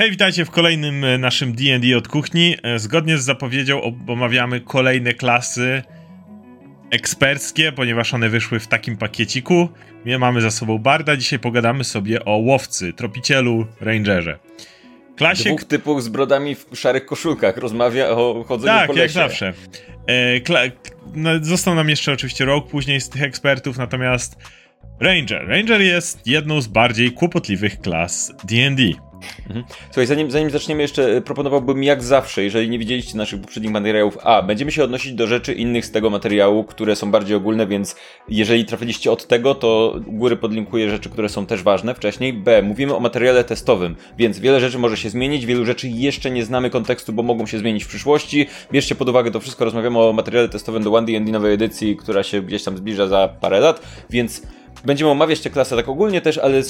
Hej, witajcie w kolejnym e, naszym D&D od kuchni. E, zgodnie z zapowiedzią omawiamy kolejne klasy eksperckie, ponieważ one wyszły w takim pakieciku. My mamy za sobą Barda, dzisiaj pogadamy sobie o łowcy, tropicielu, rangerze. Klasie... Dwóch typów z brodami w szarych koszulkach rozmawia o chodzeniu tak, po lesie. Tak, jak zawsze. E, kla... no, został nam jeszcze oczywiście rok później z tych ekspertów, natomiast Ranger. Ranger jest jedną z bardziej kłopotliwych klas D&D. Mhm. Słuchaj, zanim, zanim zaczniemy jeszcze, e, proponowałbym jak zawsze, jeżeli nie widzieliście naszych poprzednich materiałów, a będziemy się odnosić do rzeczy innych z tego materiału, które są bardziej ogólne, więc jeżeli trafiliście od tego, to góry podlinkuję rzeczy, które są też ważne wcześniej. B, mówimy o materiale testowym, więc wiele rzeczy może się zmienić, wielu rzeczy jeszcze nie znamy kontekstu, bo mogą się zmienić w przyszłości. Bierzcie pod uwagę to wszystko, rozmawiamy o materiale testowym do 1D&D nowej edycji, która się gdzieś tam zbliża za parę lat, więc będziemy omawiać tę klasę tak ogólnie też, ale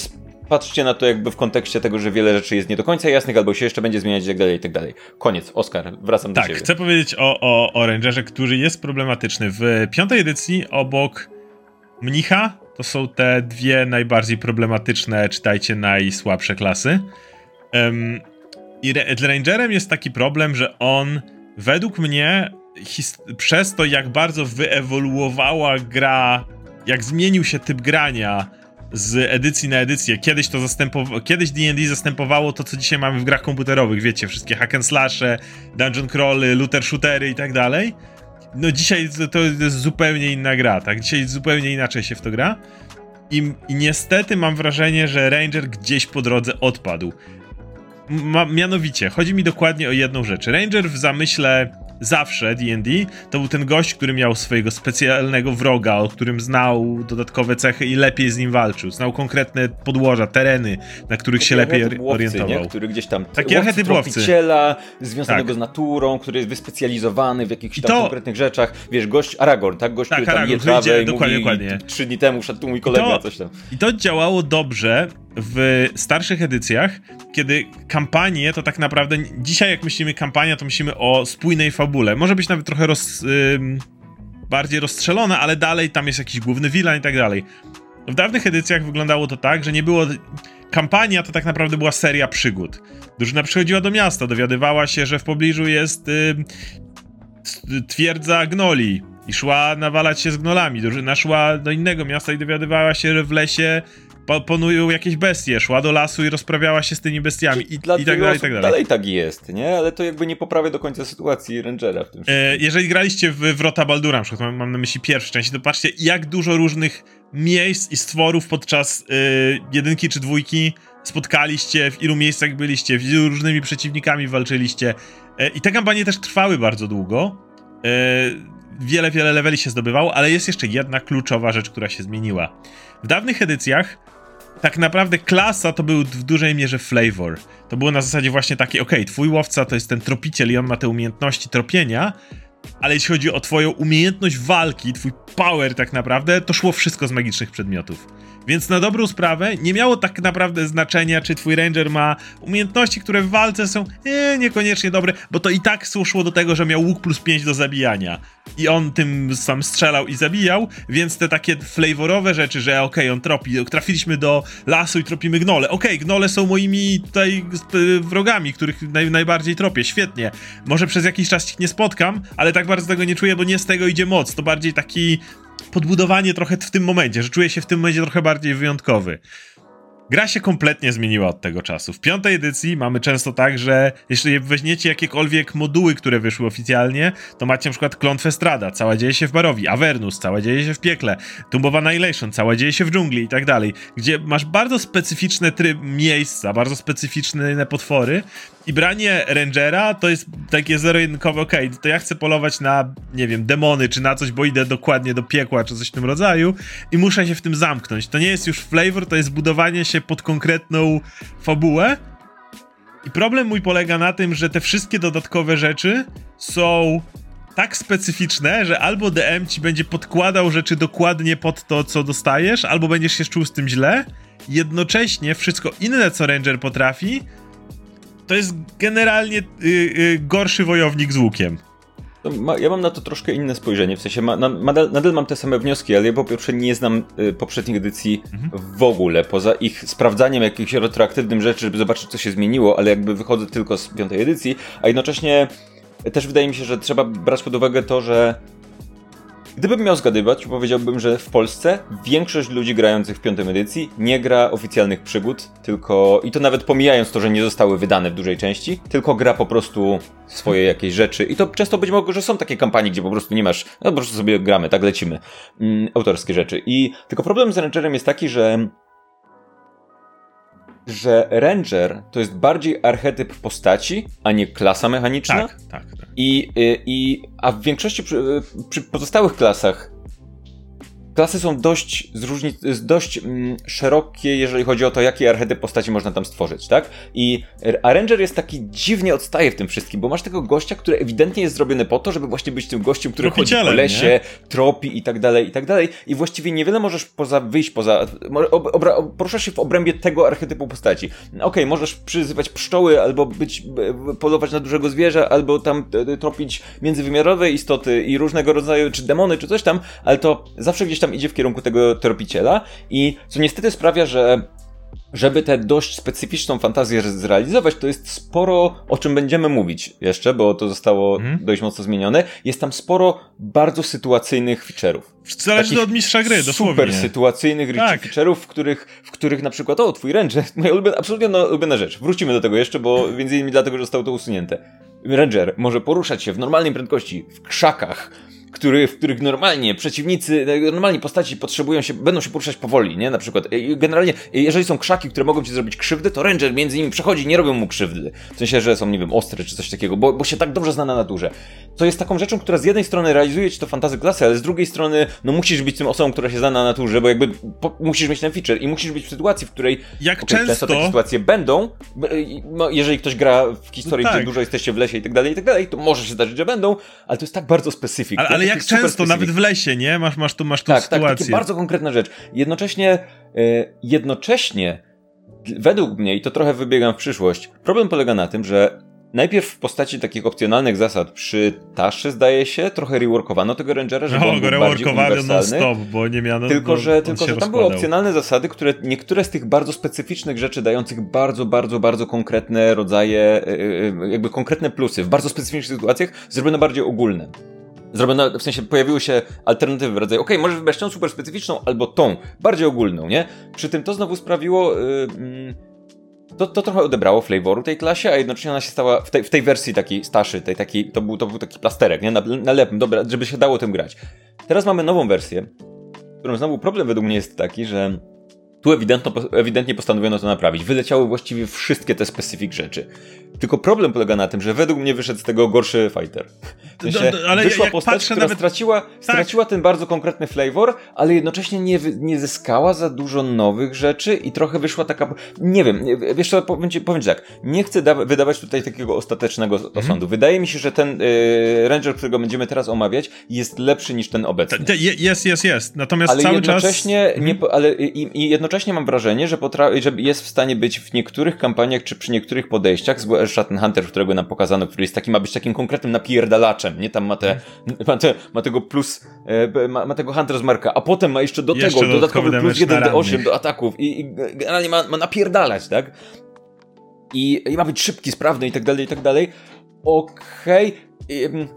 patrzcie na to jakby w kontekście tego, że wiele rzeczy jest nie do końca jasnych, albo się jeszcze będzie zmieniać i tak dalej, i tak dalej. Koniec, Oskar, wracam tak, do ciebie. Tak, chcę powiedzieć o, o, o Rangerze, który jest problematyczny. W piątej edycji obok Mnicha to są te dwie najbardziej problematyczne, czytajcie, najsłabsze klasy. Um, I z Rangerem jest taki problem, że on według mnie przez to, jak bardzo wyewoluowała gra, jak zmienił się typ grania, z edycji na edycję. Kiedyś to zastępowało, kiedyś D&D zastępowało to, co dzisiaj mamy w grach komputerowych, wiecie, wszystkie hack and slashe, dungeon crawly, looter shootery i tak dalej. No dzisiaj to, to jest zupełnie inna gra, tak? Dzisiaj zupełnie inaczej się w to gra. I, I, niestety mam wrażenie, że Ranger gdzieś po drodze odpadł. Ma, mianowicie, chodzi mi dokładnie o jedną rzecz. Ranger w zamyśle zawsze D&D, to był ten gość, który miał swojego specjalnego wroga, o którym znał dodatkowe cechy i lepiej z nim walczył. Znał konkretne podłoża, tereny, na których Taki się lepiej łowcy, orientował. Nie? Który gdzieś tam Taki archetyp związanego tak. z naturą, który jest wyspecjalizowany w jakichś tam to... konkretnych rzeczach. Wiesz, gość Aragorn, tak? Gość, tak, który tam Aragorn, je trawę i dokładnie, mówi, dokładnie. trzy dni temu szedł tu mój kolega, to, coś tam. I to działało dobrze w starszych edycjach, kiedy kampanie to tak naprawdę. Dzisiaj, jak myślimy kampania, to myślimy o spójnej fabule. Może być nawet trochę roz, bardziej rozstrzelona, ale dalej tam jest jakiś główny villain i tak dalej. W dawnych edycjach wyglądało to tak, że nie było. Kampania to tak naprawdę była seria przygód. Drużyna przychodziła do miasta, dowiadywała się, że w pobliżu jest twierdza gnoli i szła nawalać się z gnolami. Drużyna szła do innego miasta i dowiadywała się, że w lesie ponują jakieś bestie, szła do lasu i rozprawiała się z tymi bestiami i, i, tak dalej, i tak dalej. Dalej tak jest, nie? Ale to jakby nie poprawia do końca sytuacji Rangera w tym e, Jeżeli graliście w Wrota Baldura, na przykład mam, mam na myśli pierwszą część, to patrzcie jak dużo różnych miejsc i stworów podczas e, jedynki czy dwójki spotkaliście, w ilu miejscach byliście, z różnymi przeciwnikami walczyliście. E, I te kampanie też trwały bardzo długo. E, wiele, wiele leveli się zdobywało, ale jest jeszcze jedna kluczowa rzecz, która się zmieniła. W dawnych edycjach tak naprawdę klasa to był w dużej mierze flavor. To było na zasadzie właśnie takie, okay, twój łowca to jest ten tropiciel i on ma te umiejętności tropienia, ale jeśli chodzi o twoją umiejętność walki, twój power tak naprawdę, to szło wszystko z magicznych przedmiotów. Więc na dobrą sprawę nie miało tak naprawdę znaczenia, czy twój ranger ma umiejętności, które w walce są e, niekoniecznie dobre, bo to i tak słuszło do tego, że miał łuk plus 5 do zabijania. I on tym sam strzelał i zabijał, więc te takie flavorowe rzeczy, że okej, okay, on tropi, trafiliśmy do lasu i tropimy gnole. Okej, okay, gnole są moimi tutaj wrogami, których naj, najbardziej tropię, świetnie. Może przez jakiś czas ich nie spotkam, ale tak bardzo tego nie czuję, bo nie z tego idzie moc. To bardziej taki podbudowanie trochę w tym momencie, że czuję się w tym momencie trochę bardziej wyjątkowy. Gra się kompletnie zmieniła od tego czasu. W piątej edycji mamy często tak, że jeśli weźmiecie jakiekolwiek moduły, które wyszły oficjalnie, to macie na przykład Klątwę Strada, cała dzieje się w Barowi, Avernus, cała dzieje się w piekle, Tomb of Annihilation, cała dzieje się w dżungli i tak dalej, gdzie masz bardzo specyficzne tryb miejsca, bardzo specyficzne potwory i branie Rangera to jest takie zero-jedynkowe, okej, okay, to ja chcę polować na, nie wiem, demony czy na coś, bo idę dokładnie do piekła czy coś w tym rodzaju i muszę się w tym zamknąć. To nie jest już flavor, to jest budowanie się pod konkretną fabułę. I problem mój polega na tym, że te wszystkie dodatkowe rzeczy są tak specyficzne, że albo DM ci będzie podkładał rzeczy dokładnie pod to, co dostajesz, albo będziesz się czuł z tym źle. Jednocześnie wszystko inne, co Ranger potrafi, to jest generalnie y, y, gorszy wojownik z łukiem. Ma, ja mam na to troszkę inne spojrzenie, w sensie ma, na, nadal, nadal, mam te same wnioski, ale ja po pierwsze nie znam y, poprzednich edycji mhm. w ogóle, poza ich sprawdzaniem jakichś retroaktywnych rzeczy, żeby zobaczyć co się zmieniło, ale jakby wychodzę tylko z piątej edycji, a jednocześnie też wydaje mi się, że trzeba brać pod uwagę to, że Gdybym miał zgadywać, powiedziałbym, że w Polsce większość ludzi grających w piątej edycji nie gra oficjalnych przygód, tylko i to nawet pomijając to, że nie zostały wydane w dużej części, tylko gra po prostu swoje jakieś rzeczy. I to często być może, że są takie kampanie, gdzie po prostu nie masz, no po prostu sobie gramy, tak lecimy, mm, autorskie rzeczy. I tylko problem z Rangerem jest taki, że że Ranger to jest bardziej archetyp postaci, a nie klasa mechaniczna. Tak, tak. I, i, i, a w większości przy, przy pozostałych klasach klasy są dość, zróżni- dość mm, szerokie, jeżeli chodzi o to, jakie archetyp postaci można tam stworzyć, tak? I Ranger jest taki dziwnie odstaje w tym wszystkim, bo masz tego gościa, który ewidentnie jest zrobiony po to, żeby właśnie być tym gościem, który chodzi po lesie, nie? tropi i tak dalej, i tak dalej. I właściwie niewiele możesz poza, wyjść poza, obra, poruszasz się w obrębie tego archetypu postaci. Okej, okay, możesz przyzywać pszczoły, albo być, polować na dużego zwierza, albo tam tropić międzywymiarowe istoty i różnego rodzaju, czy demony, czy coś tam, ale to zawsze gdzieś tam tam idzie w kierunku tego tropiciela i co niestety sprawia, że żeby tę dość specyficzną fantazję zrealizować, to jest sporo, o czym będziemy mówić jeszcze, bo to zostało mhm. dość mocno zmienione. Jest tam sporo bardzo sytuacyjnych feature'ów. Zależy od mistrza gry, dosłownie. Super sytuacyjnych tak. feature'ów, w których, w których na przykład, o, twój ranger, moja ulubiona, absolutnie no, ulubiona rzecz. Wrócimy do tego jeszcze, bo między innymi dlatego, że zostało to usunięte. Ranger może poruszać się w normalnej prędkości, w krzakach, który, w których normalnie przeciwnicy, normalnie postaci potrzebują się, będą się poruszać powoli, nie? Na przykład, generalnie, jeżeli są krzaki, które mogą ci zrobić krzywdę, to Ranger między nimi przechodzi nie robią mu krzywdy. W sensie, że są, nie wiem, ostre czy coś takiego, bo, bo się tak dobrze zna na naturze. To jest taką rzeczą, która z jednej strony realizuje ci to fantazy klasy, ale z drugiej strony, no musisz być tym osobą, która się zna na naturze, bo jakby po, musisz mieć ten feature i musisz być w sytuacji, w której jak okay, często takie sytuacje będą, no, jeżeli ktoś gra w historii, no tak. gdzie dużo jesteście w lesie i tak dalej, i tak dalej, to może się zdarzyć, że będą, ale to jest tak bardzo specyficzne. Ale, jak często, nawet w lesie, nie? Masz, masz tu, masz tu tak, sytuację. Tak, takie bardzo konkretna rzecz. Jednocześnie, e, jednocześnie, według mnie, i to trochę wybiegam w przyszłość, problem polega na tym, że Najpierw w postaci takich opcjonalnych zasad przy Taszy, zdaje się, trochę reworkowano tego Rangera, żeby no, on był bardziej uniwersalny. stop, bo nie miano... Tylko, że, tylko, że tam były opcjonalne zasady, które niektóre z tych bardzo specyficznych rzeczy, dających bardzo, bardzo, bardzo konkretne rodzaje, e, e, jakby konkretne plusy w bardzo specyficznych sytuacjach, zrobiono bardziej ogólne zrobiono, w sensie pojawiły się alternatywy w rodzaju, ok, możesz wybrać tą super specyficzną albo tą, bardziej ogólną, nie? Przy tym to znowu sprawiło, yy, to, to trochę odebrało flavoru tej klasie, a jednocześnie ona się stała w tej, w tej wersji takiej starszej, tej taki, to był, to był taki plasterek, nie? Na, na lepym, dobra, żeby się dało tym grać. Teraz mamy nową wersję, którą znowu problem według mnie jest taki, że tu ewidentnie postanowiono to naprawić. Wyleciały właściwie wszystkie te specyfik rzeczy. Tylko problem polega na tym, że według mnie wyszedł z tego gorszy fighter. W sensie, do, do, ale wyszła postać, która nawet... straciła, tak. straciła ten bardzo konkretny flavor, ale jednocześnie nie, nie zyskała za dużo nowych rzeczy i trochę wyszła taka... Nie wiem, wiesz co, powiem ci, powiem ci tak, nie chcę wydawać tutaj takiego ostatecznego mhm. osądu. Wydaje mi się, że ten y, Ranger, którego będziemy teraz omawiać, jest lepszy niż ten obecny. Jest, jest, jest. Natomiast ale cały jednocześnie czas... Nie, mhm. ale i, i jednocześnie mam wrażenie, że, potra- że jest w stanie być w niektórych kampaniach, czy przy niektórych podejściach, zwłaszcza ten Hunter, którego nam pokazano, który jest taki, ma być takim konkretnym napierdalaczem, nie? Tam ma, te, ma, te, ma tego plus, e, ma, ma tego Hunter z Marka, a potem ma jeszcze do jeszcze tego dodatkowy plus 1d8 do ataków i, i generalnie ma, ma napierdalać, tak? I, I ma być szybki, sprawny i tak dalej, i tak dalej. Okej. Okay.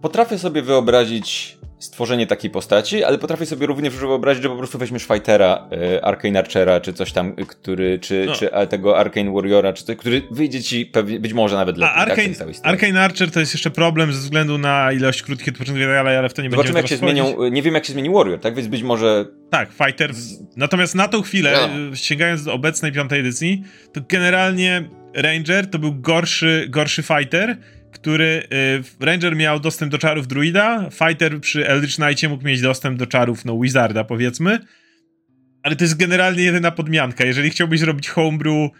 Potrafię sobie wyobrazić stworzenie takiej postaci, ale potrafię sobie również wyobrazić, że po prostu weźmiesz fightera, y, Arcane Archera, czy coś tam, który, czy, no. czy tego Arcane Warriora, czy coś, który wyjdzie ci pewnie, być może nawet lepiej. A tak, Arcane, tak, Arcane Archer to jest jeszcze problem ze względu na ilość krótkich odpoczynków, ale, ale w to nie Zobaczymy, jak się zmienią, nie wiem jak się zmieni Warrior, tak? Więc być może... Tak, Fighter. Natomiast na tą chwilę, no. sięgając do obecnej piątej edycji, to generalnie Ranger to był gorszy, gorszy fighter, który y, Ranger miał dostęp do czarów druida, Fighter przy Eldritch Knightie mógł mieć dostęp do czarów, no, Wizarda powiedzmy. Ale to jest generalnie jedyna podmianka. Jeżeli chciałbyś zrobić homebrew,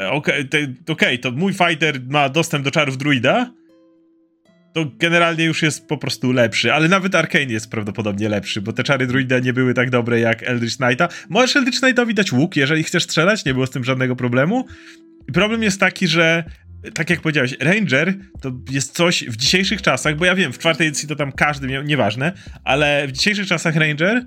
y, okej, okay, okay, to mój Fighter ma dostęp do czarów druida, to generalnie już jest po prostu lepszy, ale nawet Arkane jest prawdopodobnie lepszy, bo te czary druida nie były tak dobre jak Eldritch Knighta. Możesz Eldritch Knightowi dać łuk, jeżeli chcesz strzelać, nie było z tym żadnego problemu. Problem jest taki, że tak jak powiedziałeś, Ranger to jest coś w dzisiejszych czasach, bo ja wiem, w czwartej edycji to tam każdy miał, nieważne, ale w dzisiejszych czasach Ranger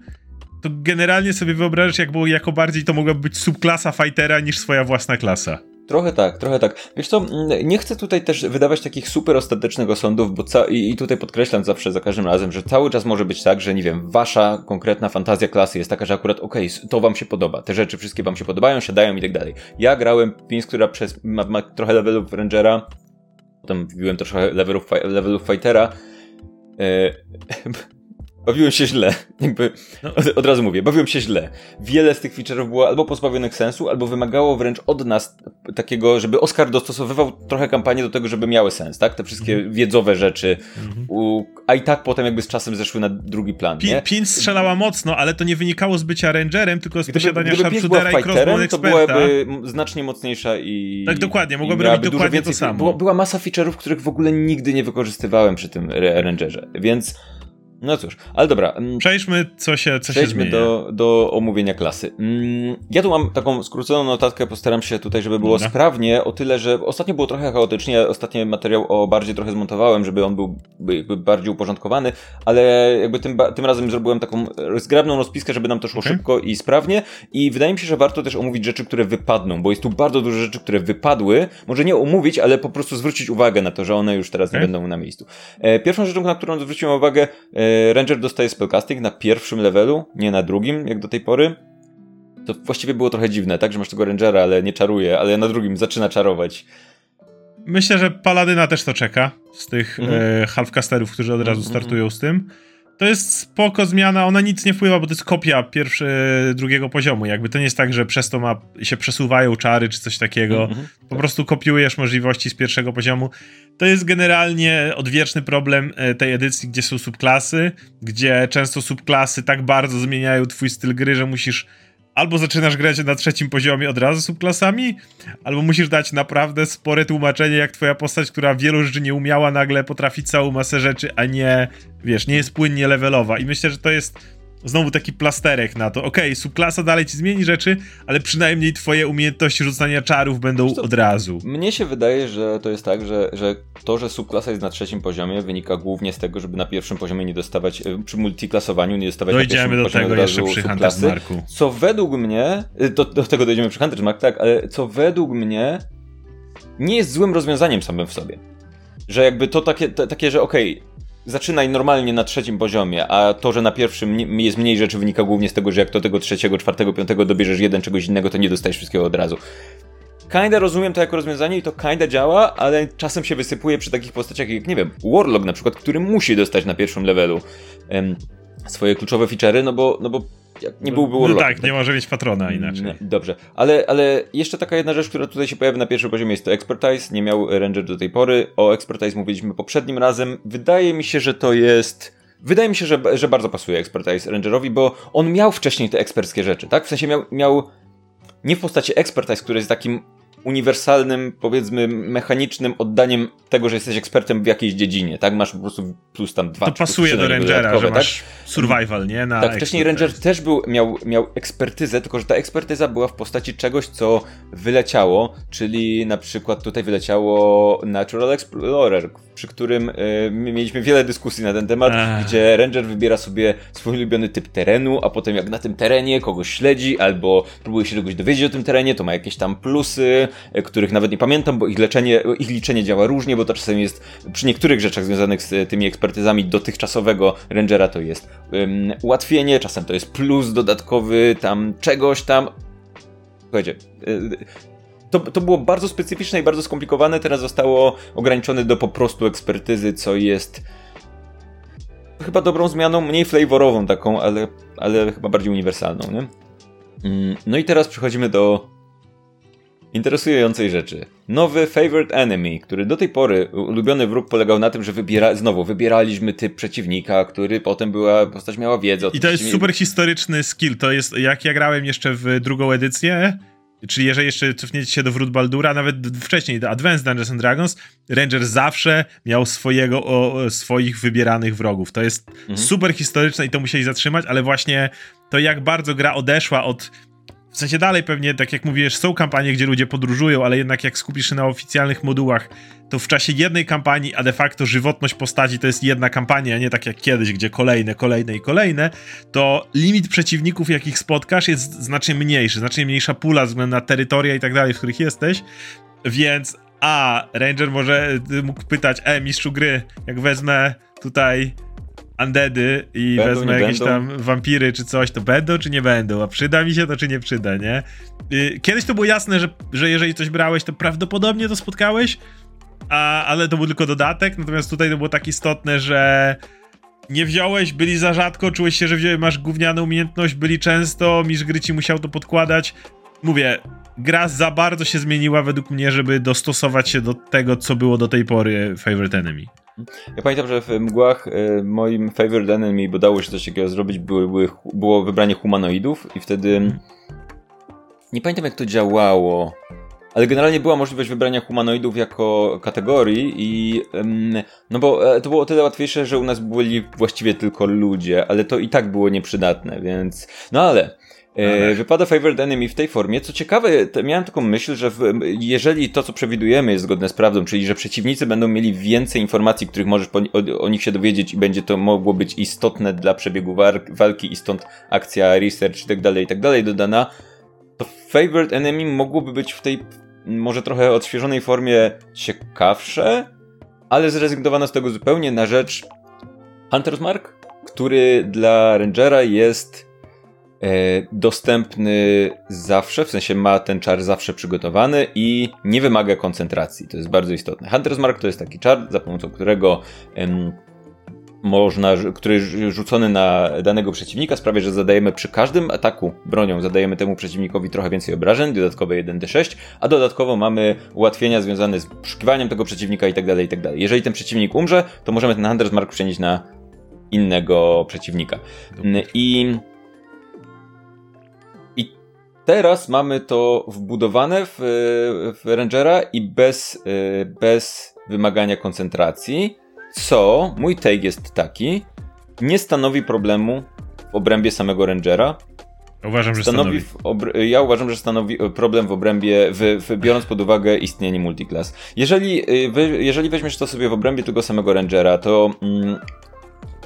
to generalnie sobie wyobrażasz, jak było, jako bardziej to mogła być subklasa fightera niż swoja własna klasa. Trochę tak, trochę tak. Wiesz co, nie chcę tutaj też wydawać takich super ostatecznych osądów, bo ca- i, i tutaj podkreślam zawsze za każdym razem, że cały czas może być tak, że nie wiem, wasza konkretna fantazja klasy jest taka, że akurat okej, okay, to wam się podoba, te rzeczy wszystkie wam się podobają, siadają i tak dalej. Ja grałem Pins, która przez, ma, ma trochę levelów Rangera, potem wbiłem trochę levelów, levelów Fightera, e, Bawiłem się źle. Jakby no. od, od, razu mówię, bawiłem się źle. Wiele z tych feature'ów było albo pozbawionych sensu, albo wymagało wręcz od nas takiego, żeby Oscar dostosowywał trochę kampanię do tego, żeby miały sens, tak? Te wszystkie mm. wiedzowe rzeczy. Mm. U, a i tak potem jakby z czasem zeszły na drugi plan, Pin, Pin strzelała mocno, ale to nie wynikało z bycia rangerem, tylko z posiadania sharpshootera i crossbow to byłaby znacznie mocniejsza i... Tak, dokładnie, mogłaby robić dokładnie więcej, to samo. Była, była masa feature'ów, których w ogóle nigdy nie wykorzystywałem przy tym rangerze, więc no cóż, ale dobra. Mm, Przejdźmy, co się, co Przejdźmy się do, do omówienia klasy. Mm, ja tu mam taką skróconą notatkę, postaram się tutaj, żeby było dobra. sprawnie, o tyle, że ostatnio było trochę chaotycznie, ostatni materiał o bardziej trochę zmontowałem, żeby on był jakby bardziej uporządkowany, ale jakby tym, tym razem zrobiłem taką zgrabną rozpiskę, żeby nam to szło okay. szybko i sprawnie i wydaje mi się, że warto też omówić rzeczy, które wypadną, bo jest tu bardzo dużo rzeczy, które wypadły, może nie omówić, ale po prostu zwrócić uwagę na to, że one już teraz okay. nie będą na miejscu. E, pierwszą rzeczą, na którą zwróciłem uwagę, e, Ranger dostaje spellcasting na pierwszym levelu, nie na drugim, jak do tej pory. To właściwie było trochę dziwne, tak? Że masz tego Rangera, ale nie czaruje, ale na drugim zaczyna czarować. Myślę, że Paladyna też to czeka z tych mhm. e, halfcasterów, którzy od razu mhm. startują z tym. To jest spoko zmiana, ona nic nie wpływa, bo to jest kopia pierwszy, drugiego poziomu. Jakby to nie jest tak, że przez to ma, się przesuwają czary czy coś takiego. Mm -hmm. Po prostu kopiujesz możliwości z pierwszego poziomu. To jest generalnie odwieczny problem e, tej edycji, gdzie są subklasy, gdzie często subklasy tak bardzo zmieniają twój styl gry, że musisz albo zaczynasz grać na trzecim poziomie od razu subklasami, albo musisz dać naprawdę spore tłumaczenie, jak twoja postać, która wielu rzeczy nie umiała, nagle potrafi całą masę rzeczy, a nie, wiesz, nie jest płynnie levelowa. I myślę, że to jest znowu taki plasterek na to. Okej, okay, subklasa dalej ci zmieni rzeczy, ale przynajmniej twoje umiejętności rzucania czarów będą od razu. Mnie się wydaje, że to jest tak, że, że to, że subklasa jest na trzecim poziomie wynika głównie z tego, żeby na pierwszym poziomie nie dostawać, e, przy multiklasowaniu nie dostawać Dojdziemy do tego jeszcze przy Hunter's Marku. Co według mnie, e, do, do tego dojdziemy przy Hunter's Mark, tak, ale co według mnie nie jest złym rozwiązaniem samym w sobie. Że jakby to takie, takie że okej, okay, zaczynaj normalnie na trzecim poziomie, a to, że na pierwszym jest mniej rzeczy wynika głównie z tego, że jak do tego trzeciego, czwartego, piątego dobierzesz jeden czegoś innego, to nie dostajesz wszystkiego od razu. Kinda rozumiem to jako rozwiązanie i to kinda działa, ale czasem się wysypuje przy takich postaciach jak, nie wiem, Warlock na przykład, który musi dostać na pierwszym levelu um, swoje kluczowe feature'y, no bo, no bo nie byłby no. No tak, nie może mieć patrona inaczej. Dobrze, ale, ale jeszcze taka jedna rzecz, która tutaj się pojawia na pierwszym poziomie jest to Expertise. Nie miał Ranger do tej pory. O Expertise mówiliśmy poprzednim razem. Wydaje mi się, że to jest... Wydaje mi się, że, że bardzo pasuje Expertise Rangerowi, bo on miał wcześniej te eksperckie rzeczy, tak? W sensie miał, miał nie w postaci Expertise, który jest takim uniwersalnym, powiedzmy, mechanicznym oddaniem tego, że jesteś ekspertem w jakiejś dziedzinie, tak? Masz po prostu plus tam dwa To pasuje do Rangera, że masz tak? survival, nie? Na tak, wcześniej Ranger też był, miał, miał ekspertyzę, tylko że ta ekspertyza była w postaci czegoś, co wyleciało, czyli na przykład tutaj wyleciało Natural Explorer, przy którym y, mieliśmy wiele dyskusji na ten temat, Ech. gdzie Ranger wybiera sobie swój ulubiony typ terenu, a potem jak na tym terenie kogoś śledzi, albo próbuje się czegoś dowiedzieć o tym terenie, to ma jakieś tam plusy, y, których nawet nie pamiętam, bo ich leczenie, ich liczenie działa różnie, bo to czasem jest przy niektórych rzeczach związanych z tymi ekspertyzami dotychczasowego Rangera to jest ułatwienie, czasem to jest plus dodatkowy tam czegoś tam. Słuchajcie, y, to, to było bardzo specyficzne i bardzo skomplikowane, teraz zostało ograniczone do po prostu ekspertyzy, co jest chyba dobrą zmianą, mniej flavorową taką, ale, ale chyba bardziej uniwersalną, nie? Mm, no i teraz przechodzimy do interesującej rzeczy. Nowy Favorite Enemy, który do tej pory ulubiony wróg polegał na tym, że wybiera, znowu wybieraliśmy typ przeciwnika, który potem była, postać miała wiedzę. I to jest super historyczny skill. To jest, jak ja grałem jeszcze w drugą edycję, Czyli jeżeli jeszcze cofniecie się do Wrót Baldura, nawet wcześniej do Advanced Dungeons and Dragons, Ranger zawsze miał swojego, o, swoich wybieranych wrogów. To jest mhm. super historyczne i to musieli zatrzymać, ale właśnie to jak bardzo gra odeszła od w sensie dalej pewnie, tak jak mówisz, są kampanie, gdzie ludzie podróżują, ale jednak jak skupisz się na oficjalnych modułach, to w czasie jednej kampanii, a de facto żywotność postaci to jest jedna kampania, nie tak jak kiedyś, gdzie kolejne, kolejne i kolejne, to limit przeciwników, jakich spotkasz, jest znacznie mniejszy, znacznie mniejsza pula względem na terytoria i tak dalej, w których jesteś, więc a, Ranger może mógł pytać, e, mistrzu gry, jak wezmę tutaj undeady i będą, wezmę jakieś będą. tam wampiry czy coś, to będą czy nie będą, a przyda mi się to czy nie przyda, nie? Y, kiedyś to było jasne, że, że jeżeli coś brałeś, to prawdopodobnie to spotkałeś, a, ale to był tylko dodatek, natomiast tutaj to było tak istotne, że nie wziąłeś, byli za rzadko, czułeś się, że wziąłeś, masz gównianą umiejętność, byli często, mistrz gry ci musiał to podkładać. Mówię, gra za bardzo się zmieniła według mnie, żeby dostosować się do tego, co było do tej pory Favorite Enemy. Ja pamiętam, że w mgłach y, moim favorite enemy, bo dało się coś takiego zrobić, były, były, było wybranie humanoidów i wtedy mhm. nie pamiętam jak to działało, ale generalnie była możliwość wybrania humanoidów jako kategorii i no bo e, to było o tyle łatwiejsze, że u nas byli właściwie tylko ludzie, ale to i tak było nieprzydatne, więc no ale E, wypada Favored Enemy w tej formie. Co ciekawe, miałem taką myśl, że w, jeżeli to, co przewidujemy, jest zgodne z prawdą, czyli że przeciwnicy będą mieli więcej informacji, których możesz po, o, o, nich się dowiedzieć i będzie to mogło być istotne dla przebiegu walki i stąd akcja, research i tak dalej, i tak dalej dodana, to Favored Enemy mogłoby być w tej może trochę odświeżonej formie ciekawsze, ale zrezygnowano z tego zupełnie na rzecz Hunter's Mark, który dla Rangera jest dostępny zawsze, w sensie ma ten czar zawsze przygotowany i nie wymaga koncentracji. To jest bardzo istotne. Hunter's Mark to jest taki czar, za pomocą którego em, można, który rzucony na danego przeciwnika sprawia, że zadajemy przy każdym ataku bronią, zadajemy temu przeciwnikowi trochę więcej obrażeń, dodatkowe 1d6, a dodatkowo mamy ułatwienia związane z poszukiwaniem tego przeciwnika itd., tak itd. Tak Jeżeli ten przeciwnik umrze, to możemy ten Hunter's Mark przenieść na innego przeciwnika. I Teraz mamy to wbudowane w, w Rangera i bez, y, bez wymagania koncentracji, co mój take jest taki, nie stanowi problemu w obrębie samego Rangera. Uważam, że stanowi. stanowi. ja uważam, że stanowi problem w obrębie, w, w, biorąc pod uwagę istnienie multiclass. Jeżeli, y, jeżeli weźmiesz to sobie w obrębie tego samego Rangera, to, mm,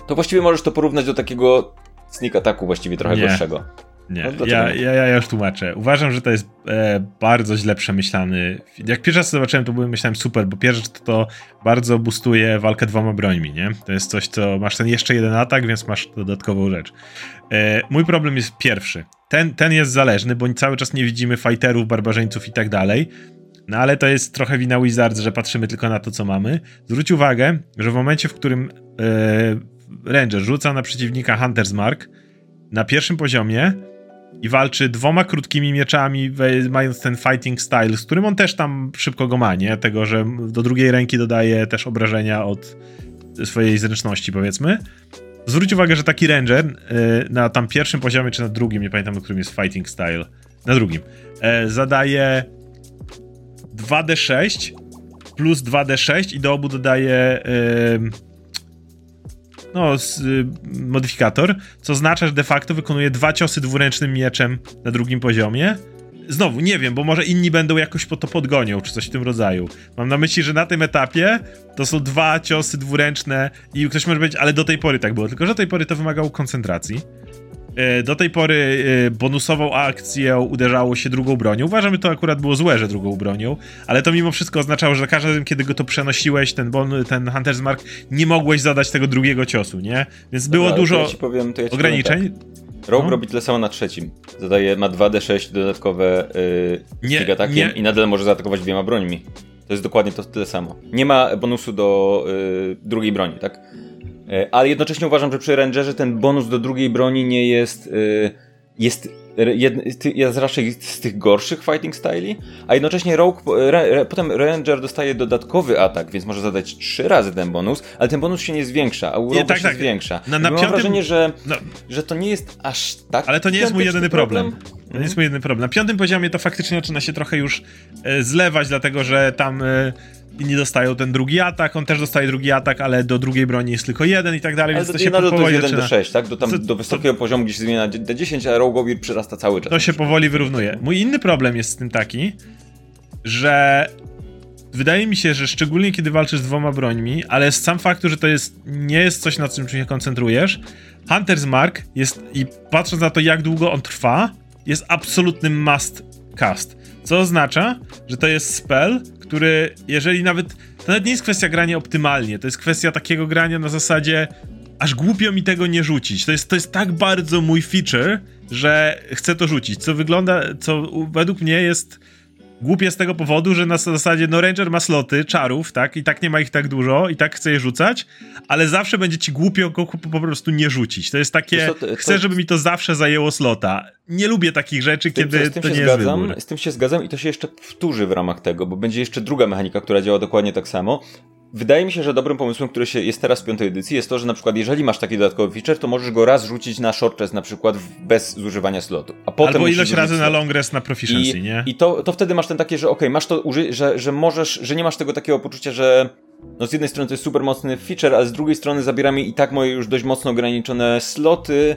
to właściwie możesz to porównać do takiego sneak ataku właściwie trochę nie. gorszego. Nie, no, ja, ja, ja już tłumaczę. Uważam, że to jest e, bardzo źle przemyślany. Jak pierwszy raz zobaczyłem, to byłem myślałem super, bo pierwszy to, to bardzo boostuje walkę dwoma brońmi, nie? To jest coś, co masz ten jeszcze jeden atak, więc masz dodatkową rzecz. E, mój problem jest pierwszy. Ten, ten jest zależny, bo cały czas nie widzimy fighterów, barbarzyńców i tak dalej. No ale to jest trochę wina Wizards, że patrzymy tylko na to, co mamy. Zwróć uwagę, że w momencie, w którym e, Ranger rzuca na przeciwnika Hunter's Mark, na pierwszym poziomie i walczy dwoma krótkimi mieczami, mając ten fighting style, z którym on też tam szybko go ma, nie? Tego, że do drugiej ręki dodaje też obrażenia od swojej zręczności, powiedzmy. Zwróć uwagę, że taki ranger y, na tam pierwszym poziomie, czy na drugim, nie pamiętam, na którym jest fighting style, na drugim, y, zadaje 2d6 plus 2d6 i do obu dodaje y, no, z, y, modyfikator, co oznacza, że de facto wykonuje dwa ciosy dwuręcznym mieczem na drugim poziomie. Znowu, nie wiem, bo może inni będą jakoś po to podgonią, czy coś w tym rodzaju. Mam na myśli, że na tym etapie to są dwa ciosy dwuręczne i ktoś może powiedzieć, ale do tej pory tak było, tylko że do tej pory to wymagało koncentracji. E, do tej pory e, bonusową akcję uderzało się drugą bronią. Uważam, że to akurat było złe, że drugą bronią, ale to mimo wszystko oznaczało, że za każdym razem, kiedy go to przenosiłeś, ten, bon, ten Hunter's Mark, nie mogłeś zadać tego drugiego ciosu, nie? Więc było Dobra, dużo to ja powiem, ja ograniczeń. Tak. Rogue no. robi tyle samo na trzecim. Zadaje, ma 2d6 dodatkowe yy, nie, atakiem nie. i nadal może zaatakować dwiema brońmi. To jest dokładnie to tyle samo. Nie ma bonusu do yy, drugiej broni, tak? E, ale jednocześnie uważam, że przy Rangerze ten bonus do drugiej broni nie jest. E, jest jest raczej z tych gorszych fighting styli, a jednocześnie Rogue, potem Ranger dostaje dodatkowy atak, więc może zadać trzy razy ten bonus, ale ten bonus się nie zwiększa, a u Rogue tak, się tak. zwiększa. Na, na mam piątym... wrażenie, że, no. że to nie jest aż tak Ale to nie jest mój jedyny problem. problem. To nie jest mój jedyny problem. Na piątym poziomie to faktycznie zaczyna się trochę już e, zlewać, dlatego że tam... Inni dostają ten drugi atak, on też dostaje drugi atak, ale do drugiej broni jest tylko jeden i tak dalej, ale więc to, się powoli to jest 1 do 6, tak? Do, tam, to, do wysokiego to, poziomu, gdzie się zmienia D10, a Rogue'owi przyrasta cały czas. To się powoli wyrównuje. Mój inny problem jest z tym taki, że wydaje mi się, że szczególnie kiedy walczysz z dwoma brońmi, ale sam faktu, że to jest, nie jest coś, na czym się koncentrujesz, Hunter's Mark jest, i patrząc na to, jak długo on trwa, jest absolutnym must cast. Co oznacza, że to jest spell, który, jeżeli nawet. To nawet nie jest kwestia grania optymalnie, to jest kwestia takiego grania na zasadzie. Aż głupio mi tego nie rzucić. To jest, to jest tak bardzo mój feature, że chcę to rzucić. Co wygląda, co według mnie jest Głupie z tego powodu, że na zasadzie, no Ranger ma sloty czarów, tak? I tak nie ma ich tak dużo, i tak chce je rzucać, ale zawsze będzie ci głupio go po prostu nie rzucić. To jest takie, to, to, chcę, żeby mi to zawsze zajęło slota. Nie lubię takich rzeczy, tym, kiedy to nie zgadzam, jest wybór. Z tym się zgadzam i to się jeszcze powtórzy w ramach tego, bo będzie jeszcze druga mechanika, która działa dokładnie tak samo. Wydaje mi się, że dobrym pomysłem, który się jest teraz w piątej edycji, jest to, że na przykład jeżeli masz taki dodatkowy feature, to możesz go raz rzucić na short rest na przykład bez zużywania slotu. A potem Albo ilość razy slot. na long rest na proficiency, I, nie? I to, to wtedy masz ten takie, że ok, masz to że, że możesz, że nie masz tego takiego poczucia, że no z jednej strony to jest super mocny feature, ale z drugiej strony zabiera mi i tak moje już dość mocno ograniczone sloty,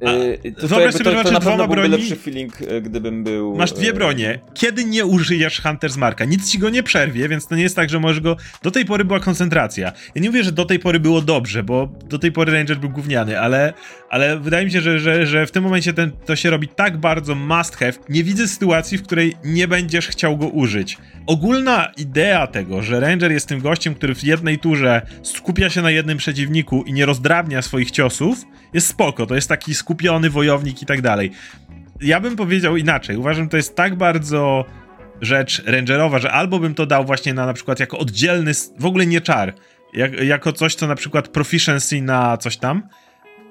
To, to, jakby sobie, to, to na pewno byłby lepszy feeling, e, gdybym był... Masz dwie e, bronie. Kiedy nie użyjesz Hunter's Marka? Nic ci go nie przerwie, więc to nie jest tak, że możesz go... Do tej pory była koncentracja. Ja nie mówię, że do tej pory było dobrze, bo do tej pory Ranger był gówniany, ale, ale wydaje mi się, że, że, że w tym momencie ten, to się robi tak bardzo must have. Nie widzę sytuacji, w której nie będziesz chciał go użyć. Ogólna idea tego, że Ranger jest tym gościem, który w jednej turze skupia się na jednym przeciwniku i nie rozdrabnia swoich ciosów, jest spoko. To jest taki skupiony wojownik i tak dalej. Ja bym powiedział inaczej. Uważam, to jest tak bardzo rzecz rangerowa, że albo bym to dał właśnie na na przykład jako oddzielny, w ogóle nie czar, jak, jako coś, co na przykład proficiency na coś tam,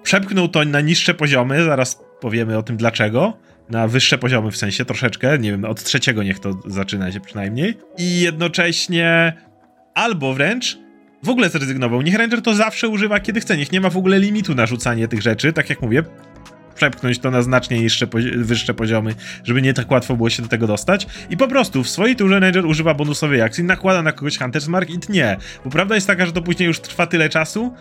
przepchnął to na niższe poziomy, zaraz powiemy o tym dlaczego, na wyższe poziomy w sensie troszeczkę, nie wiem, od trzeciego niech to zaczyna się przynajmniej, i jednocześnie albo wręcz w ogóle zrezygnował. Niech Ranger to zawsze używa, kiedy chce. Niech nie ma w ogóle limitu na rzucanie tych rzeczy. Tak jak mówię, przepchnąć to na znacznie niższe, wyższe poziomy, żeby nie tak łatwo było się do tego dostać. I po prostu w swojej turze Ranger używa bonusowej akcji, nakłada na kogoś Hunter's Mark i tnie. Bo prawda jest taka, że to później już trwa tyle czasu,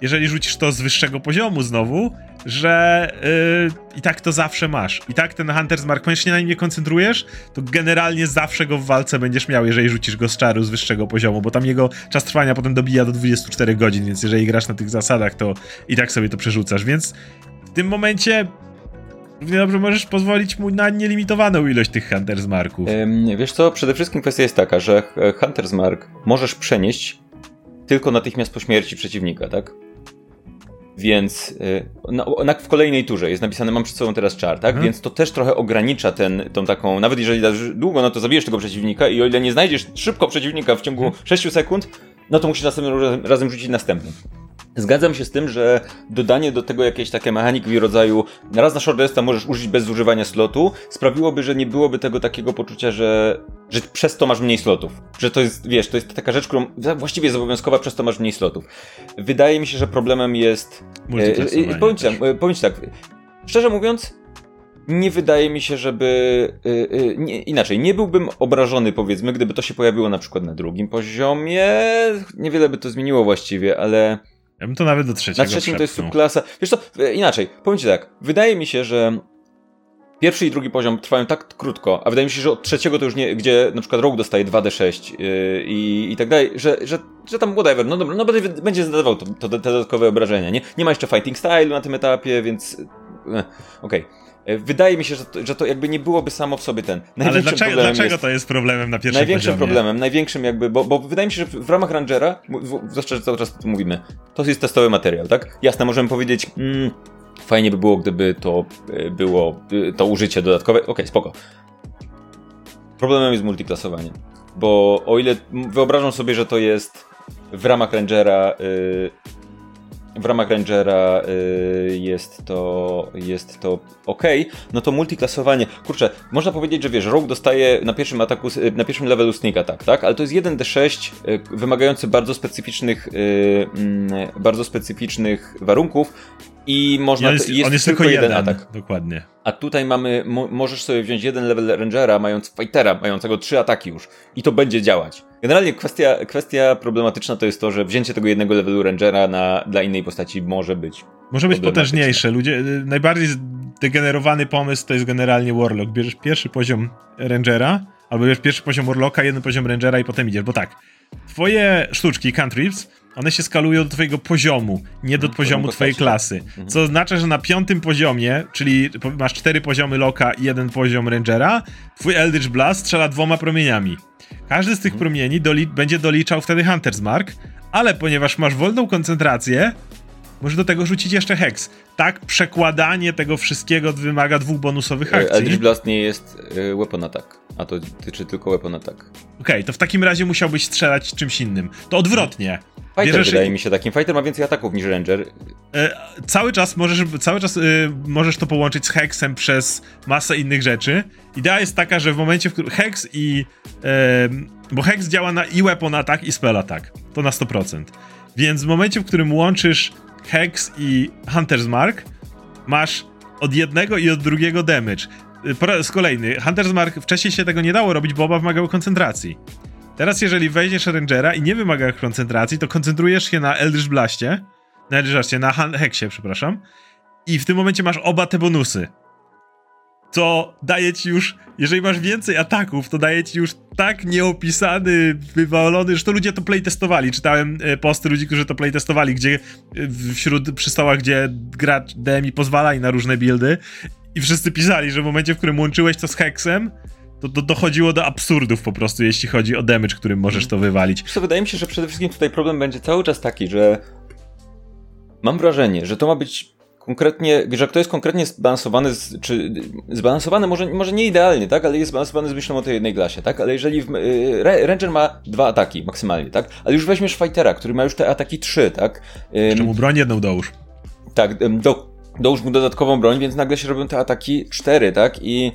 jeżeli rzucisz to z wyższego poziomu znowu, że yy, i tak to zawsze masz. I tak ten Hunter's Mark, ponieważ się na nim nie koncentrujesz, to generalnie zawsze go w walce będziesz miał, jeżeli rzucisz go z czaru z wyższego poziomu, bo tam jego czas trwania potem dobija do 24 godzin, więc jeżeli grasz na tych zasadach, to i tak sobie to przerzucasz, więc w tym momencie równie dobrze możesz pozwolić mu na nielimitowaną ilość tych Hunter's Marków. wiesz co, przede wszystkim kwestia jest taka, że Hunter's Mark możesz przenieść tylko natychmiast po śmierci przeciwnika, tak? Więc na, w kolejnej turze jest napisane, mam przed sobą teraz czar, tak? Mhm. Więc to też trochę ogranicza ten, tą taką, nawet jeżeli dasz długo, no to zabijesz tego przeciwnika i o ile nie znajdziesz szybko przeciwnika w ciągu mhm. 6 sekund, no to musisz następnym razem rzucić następny. Zgadzam się z tym, że dodanie do tego jakiejś takie mechaniki rodzaju raz na short możesz użyć bez zużywania slotu, sprawiłoby, że nie byłoby tego takiego poczucia, że, że przez to masz mniej slotów. Że to jest, wiesz, to jest taka rzecz, którą właściwie jest obowiązkowa, przez to masz mniej slotów. Wydaje mi się, że problemem jest... E, e, powiem, ci tak, e, powiem ci tak, szczerze mówiąc, nie wydaje mi się, żeby. Yy, nie, inaczej, nie byłbym obrażony, powiedzmy, gdyby to się pojawiło na przykład na drugim poziomie. Niewiele by to zmieniło właściwie, ale. Ja bym to nawet do trzeciego Na trzecim to jest subklasa. Wiesz co, e, inaczej, powiem ci tak. Wydaje mi się, że pierwszy i drugi poziom trwają tak krótko, a wydaje mi się, że od trzeciego to już nie, gdzie na przykład Rogue dostaje 2d6 yy, i, i tak dalej, że, że, że tam whatever, no dobra, no będzie, będzie zadawał to, to, te dodatkowe obrażenia, nie? Nie ma jeszcze fighting style na tym etapie, więc... Yy, Okej. Okay. E, wydaje mi się, że to, że to jakby nie byłoby samo w sobie ten. Ale dlaczego, dlaczego jest, to jest problemem na pierwszym Największym poziomie? problemem, największym jakby, bo, bo wydaje mi się, że w ramach Rangera, zwłaszcza, że cały czas mówimy, to jest testowy materiał, tak? Jasne, możemy powiedzieć, mm, fajnie by było, gdyby to e, było, e, to użycie dodatkowe, okej, okay, spoko. Problemem jest multiklasowanie, bo o ile wyobrażam sobie, że to jest w ramach Rangera yy, w ramach Rangera y, jest to jest to ok, no to multiklasowanie, kurczę, można powiedzieć, że wiesz, Rogue dostaje na pierwszym ataku, na pierwszym levelu sneak attack, tak? Ale to jest 1d6 y, wymagający bardzo specyficznych y, mm, bardzo specyficznych warunków i można on jest, jest, on jest tylko, tylko jeden atak. Dokładnie. A tutaj mamy, mo możesz sobie wziąć jeden level Rangera, mając Fightera, mającego trzy ataki już. I to będzie działać. Generalnie kwestia, kwestia problematyczna to jest to, że wzięcie tego jednego levelu Rangera na, dla innej postaci może być. Może być potężniejsze. Ludzie, y, najbardziej zdegenerowany pomysł to jest generalnie Warlock. Bierzesz pierwszy poziom Rangera, albo bierzesz pierwszy poziom Warlocka, jeden poziom Rangera i potem idziesz, bo tak, twoje sztuczki, cantrips, one się skalują do twojego poziomu, nie do Mhm, poziomu twojej klasy. Mhm. Co oznacza, że na piątym poziomie, czyli masz cztery poziomy Loka i jeden poziom Rangera, twój Eldritch Blast strzela dwoma promieniami. Każdy z tych Mhm. promieni doli będzie doliczał wtedy Hunter's Mark, ale ponieważ masz wolną koncentrację, możesz do tego rzucić jeszcze Hex. Tak, przekładanie tego wszystkiego wymaga dwóch bonusowych E, akcji. Eldritch Blast nie jest e, weapon attack, a to tyczy tylko weapon attack. Okej, to w takim razie musiałbyś strzelać czymś innym. To odwrotnie. Fighter Bierzesz- wydaje mi się takim. Fighter ma więcej ataków niż Ranger. E, cały czas możesz, cały czas y, możesz to połączyć z Hexem przez masę innych rzeczy. Idea jest taka, że w momencie, w którym Hex i... bo Hex działa na i weapon attack i spell attack. To na 100%. Więc w momencie, w którym łączysz Hex i Hunter's Mark, masz od jednego i od drugiego damage. Y, Po raz kolejny, Hunter's Mark wcześniej się tego nie dało robić, bo oba wymagały koncentracji. Teraz, jeżeli wejdziesz Rangera i nie wymaga koncentracji, to koncentrujesz się na Eldritch Blaście, na Eldritch Blastie, na Hexie, przepraszam, i w tym momencie masz oba te bonusy. Co daje ci już, jeżeli masz więcej ataków, to daje ci już tak nieopisany, wywalony, że to ludzie to playtestowali. Czytałem e, posty ludzi, którzy to playtestowali, gdzie e, wśród przy stołach, gdzie gracz DMI pozwalali na różne buildy i wszyscy pisali, że w momencie, w którym łączyłeś to z Hexem, to, to dochodziło do absurdów po prostu, jeśli chodzi o damage, którym możesz to wywalić. Wiesz Co wydaje mi się, że przede wszystkim tutaj problem będzie cały czas taki, że mam wrażenie, że to ma być konkretnie, że to jest konkretnie zbalansowane, z, czy zbalansowane może, może nie idealnie, tak, ale jest zbalansowane z myślą o tej jednej klasie, tak, ale jeżeli w, y, Ra- Ranger ma dwa ataki maksymalnie, tak, ale już weźmiesz Fightera, który ma już te ataki trzy, tak, Ym, Czemu broń jedną dołóż? tak, ym, do, dołóż mu dodatkową broń, więc nagle się robią te ataki cztery, tak? I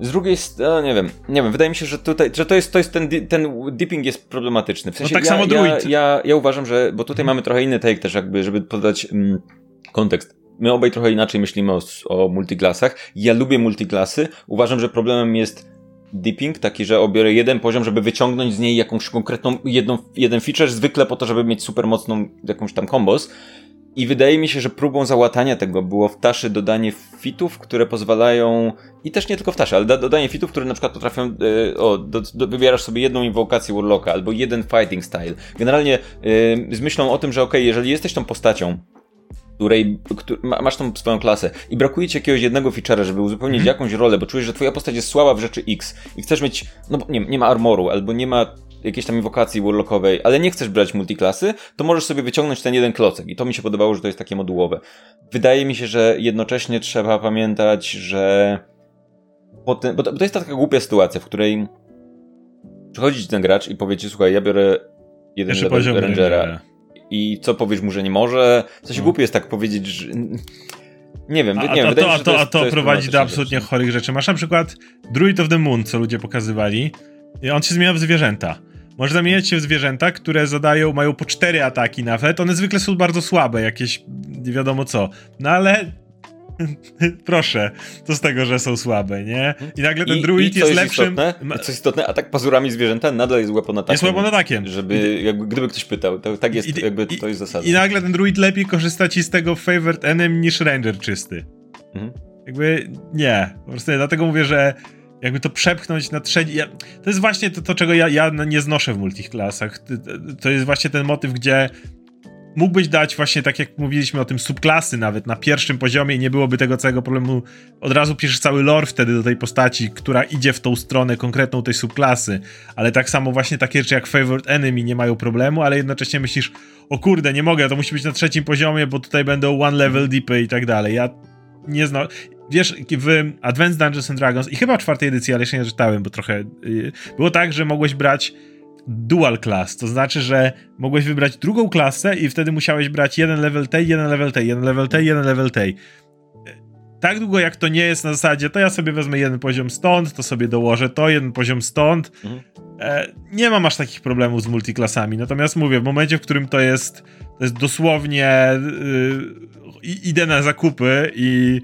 z drugiej strony, nie wiem, nie wiem, wydaje mi się, że tutaj, że to jest, to jest ten, ten dipping jest problematyczny. W sensie tak ja, samo ja, ja, ja uważam, że, bo tutaj mamy trochę inny take też jakby, żeby podać mm, kontekst. My obaj trochę inaczej myślimy o, o multiklasach. Ja lubię multiklasy. Uważam, że problemem jest dipping, taki, że obiorę jeden poziom, żeby wyciągnąć z niej jakąś konkretną, jedną, jeden feature, zwykle po to, żeby mieć super mocną jakąś tam kombos. I wydaje mi się, że próbą załatania tego było w Taszy dodanie fitów, które pozwalają, i też nie tylko w Taszy, ale da, dodanie fitów, które na przykład potrafią, e, o, do, do, wybierasz sobie jedną inwokację Warlocka albo jeden fighting style. Generalnie e, z myślą o tym, że okej, jeżeli jesteś tą postacią, której któ- ma, masz tą swoją klasę i brakuje ci jakiegoś jednego feature'a, żeby uzupełnić Mhm. jakąś rolę, bo czujesz, że twoja postać jest słaba w rzeczy X i chcesz mieć, no bo nie, nie ma armoru, albo nie ma jakiejś tam inwokacji warlockowej, ale nie chcesz brać multiklasy, to możesz sobie wyciągnąć ten jeden klocek i to mi się podobało, że to jest takie modułowe. Wydaje mi się, że jednocześnie trzeba pamiętać, że potem, bo to, bo to jest taka głupia sytuacja, w której przychodzi ci ten gracz i powie ci, słuchaj, ja biorę jeden Pierwszy level Rangera. Rangera. I co powiesz mu, że nie może? Co się No. głupie jest tak powiedzieć, że... Nie wiem, A, nie a, wiem, a, to, a to, a jest- to jest prowadzi do absolutnie rzecz. chorych rzeczy. Masz na przykład Druid of the Moon, co ludzie pokazywali. I on się zmienia w zwierzęta. Może zamieniać się w zwierzęta, które zadają, mają po cztery ataki nawet. One zwykle są bardzo słabe, jakieś nie wiadomo co. No ale proszę, to z tego, że są słabe, nie? I nagle ten I- druid i jest lepszym. Istotne, co jest istotne, atak pazurami zwierzęta nadal jest weapon. Jest weapon atakiem. Żeby, jakby, gdyby ktoś pytał, to tak jest, I- jakby to jest zasada. I nagle ten druid lepiej korzysta ci z tego favorite enemy niż ranger czysty. Mhm. Jakby nie. Po prostu nie. Dlatego mówię, że jakby to przepchnąć na trzeci. Ja, to jest właśnie to, to czego ja, ja nie znoszę w multiklasach. To, to jest właśnie ten motyw, gdzie mógłbyś dać właśnie tak jak mówiliśmy o tym subklasy nawet na pierwszym poziomie i nie byłoby tego całego problemu. Od razu piszesz cały lore wtedy do tej postaci, która idzie w tą stronę konkretną tej subklasy. Ale tak samo właśnie takie rzeczy jak favorite enemy nie mają problemu, ale jednocześnie myślisz, o kurde, nie mogę, to musi być na trzecim poziomie, bo tutaj będą one level deepy i tak dalej. Ja nie znam. Wiesz, w Advanced Dungeons and Dragons i chyba w czwartej edycji, ale jeszcze nie czytałem, bo trochę. Yy, było tak, że mogłeś brać dual class, to znaczy, że mogłeś wybrać drugą klasę i wtedy musiałeś brać jeden level tej, jeden level tej, jeden level tej, jeden level tej. Tak długo jak to nie jest na zasadzie, to ja sobie wezmę jeden poziom stąd, to sobie dołożę to, jeden poziom stąd. Mhm. E, nie mam aż takich problemów z multiklasami. Natomiast mówię, w momencie, w którym to jest, to jest dosłownie yy, idę na zakupy i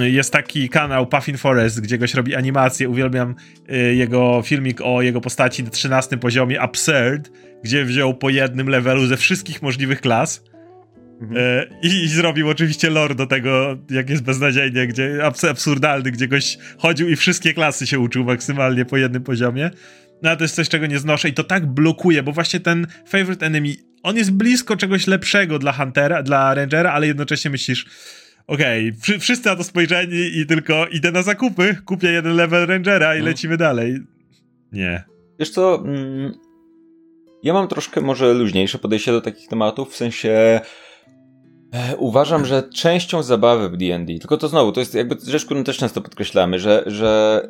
jest taki kanał Puffin Forest, gdzie goś robi animację. Uwielbiam yy, jego filmik o jego postaci na 13 poziomie Absurd, gdzie wziął po jednym levelu ze wszystkich możliwych klas. Mhm. E, I, I, zrobił oczywiście lore do tego, jak jest beznadziejnie, gdzie absurdalny, gdzie goś chodził i wszystkie klasy się uczył maksymalnie po jednym poziomie. No ale to jest coś, czego nie znoszę i to tak blokuje, bo właśnie ten favorite enemy, on jest blisko czegoś lepszego dla Huntera, dla Rangera, ale jednocześnie myślisz, okej, okay, wszyscy na to spojrzeni i tylko idę na zakupy, kupię jeden level Rangera i hmm. lecimy dalej. Nie. Wiesz co, mm, ja mam troszkę może luźniejsze podejście do takich tematów, w sensie e, uważam, że częścią zabawy w D&D, tylko to znowu, to jest jakby rzecz, którą też często podkreślamy, że, że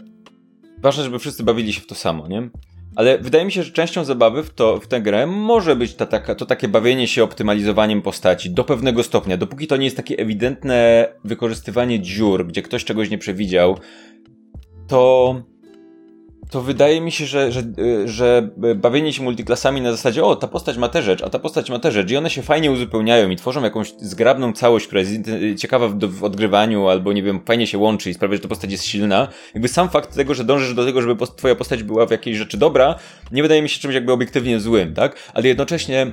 ważne, żeby wszyscy bawili się w to samo, nie? Ale wydaje mi się, że częścią zabawy w, to, w tę grę może być ta, taka, to takie bawienie się optymalizowaniem postaci do pewnego stopnia. Dopóki to nie jest takie ewidentne wykorzystywanie dziur, gdzie ktoś czegoś nie przewidział, to to wydaje mi się, że, że, że bawienie się multiklasami na zasadzie, o, ta postać ma tę rzecz, a ta postać ma tę rzecz i one się fajnie uzupełniają i tworzą jakąś zgrabną całość, która jest ciekawa w, w odgrywaniu albo, nie wiem, fajnie się łączy i sprawia, że ta postać jest silna. Jakby sam fakt tego, że dążysz do tego, żeby post twoja postać była w jakiejś rzeczy dobra, nie wydaje mi się czymś jakby obiektywnie złym, tak? Ale jednocześnie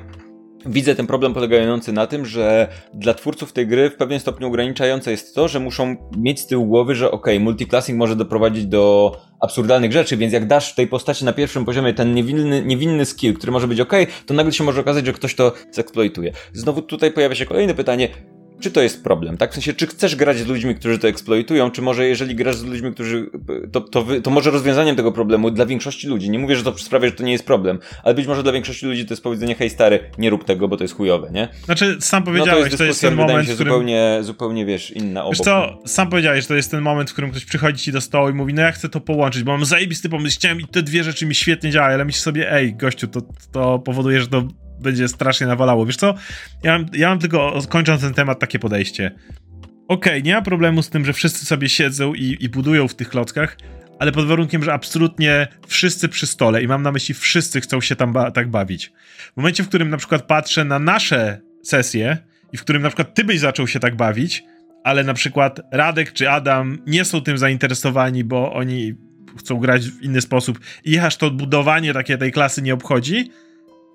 widzę ten problem polegający na tym, że dla twórców tej gry w pewnym stopniu ograniczające jest to, że muszą mieć z tyłu głowy, że ok, multiclassing może doprowadzić do absurdalnych rzeczy, więc jak dasz tej postaci na pierwszym poziomie ten niewinny, niewinny skill, który może być ok, to nagle się może okazać, że ktoś to zeksploituje. Znowu tutaj pojawia się kolejne pytanie, czy to jest problem, tak? W sensie, czy chcesz grać z ludźmi, którzy to eksploitują, czy może jeżeli grasz z ludźmi, którzy, to, to, wy, to może rozwiązaniem tego problemu dla większości ludzi, nie mówię, że to sprawia, że to nie jest problem, ale być może dla większości ludzi to jest powiedzenie, hej stary, nie rób tego, bo to jest chujowe, nie? Znaczy, sam powiedziałeś, no to jest, to jest ten moment, w którym... zupełnie, zupełnie, wiesz, inna obok. Wiesz co, sam powiedziałeś, że to jest ten moment, w którym ktoś przychodzi ci do stołu i mówi, no ja chcę to połączyć, bo mam zajebisty pomysł, chciałem i te dwie rzeczy mi świetnie działają, ale myślisz sobie, ej, gościu, to, to powoduje, że to będzie strasznie nawalało. Wiesz co? Ja mam, ja mam tylko, kończąc ten temat, takie podejście. Okej, okay, nie ma problemu z tym, że wszyscy sobie siedzą i, i budują w tych klockach, ale pod warunkiem, że absolutnie wszyscy przy stole, i mam na myśli wszyscy chcą się tam ba tak bawić. W momencie, w którym na przykład patrzę na nasze sesje i w którym na przykład ty byś zaczął się tak bawić, ale na przykład Radek czy Adam nie są tym zainteresowani, bo oni chcą grać w inny sposób i aż to budowanie takie tej klasy nie obchodzi,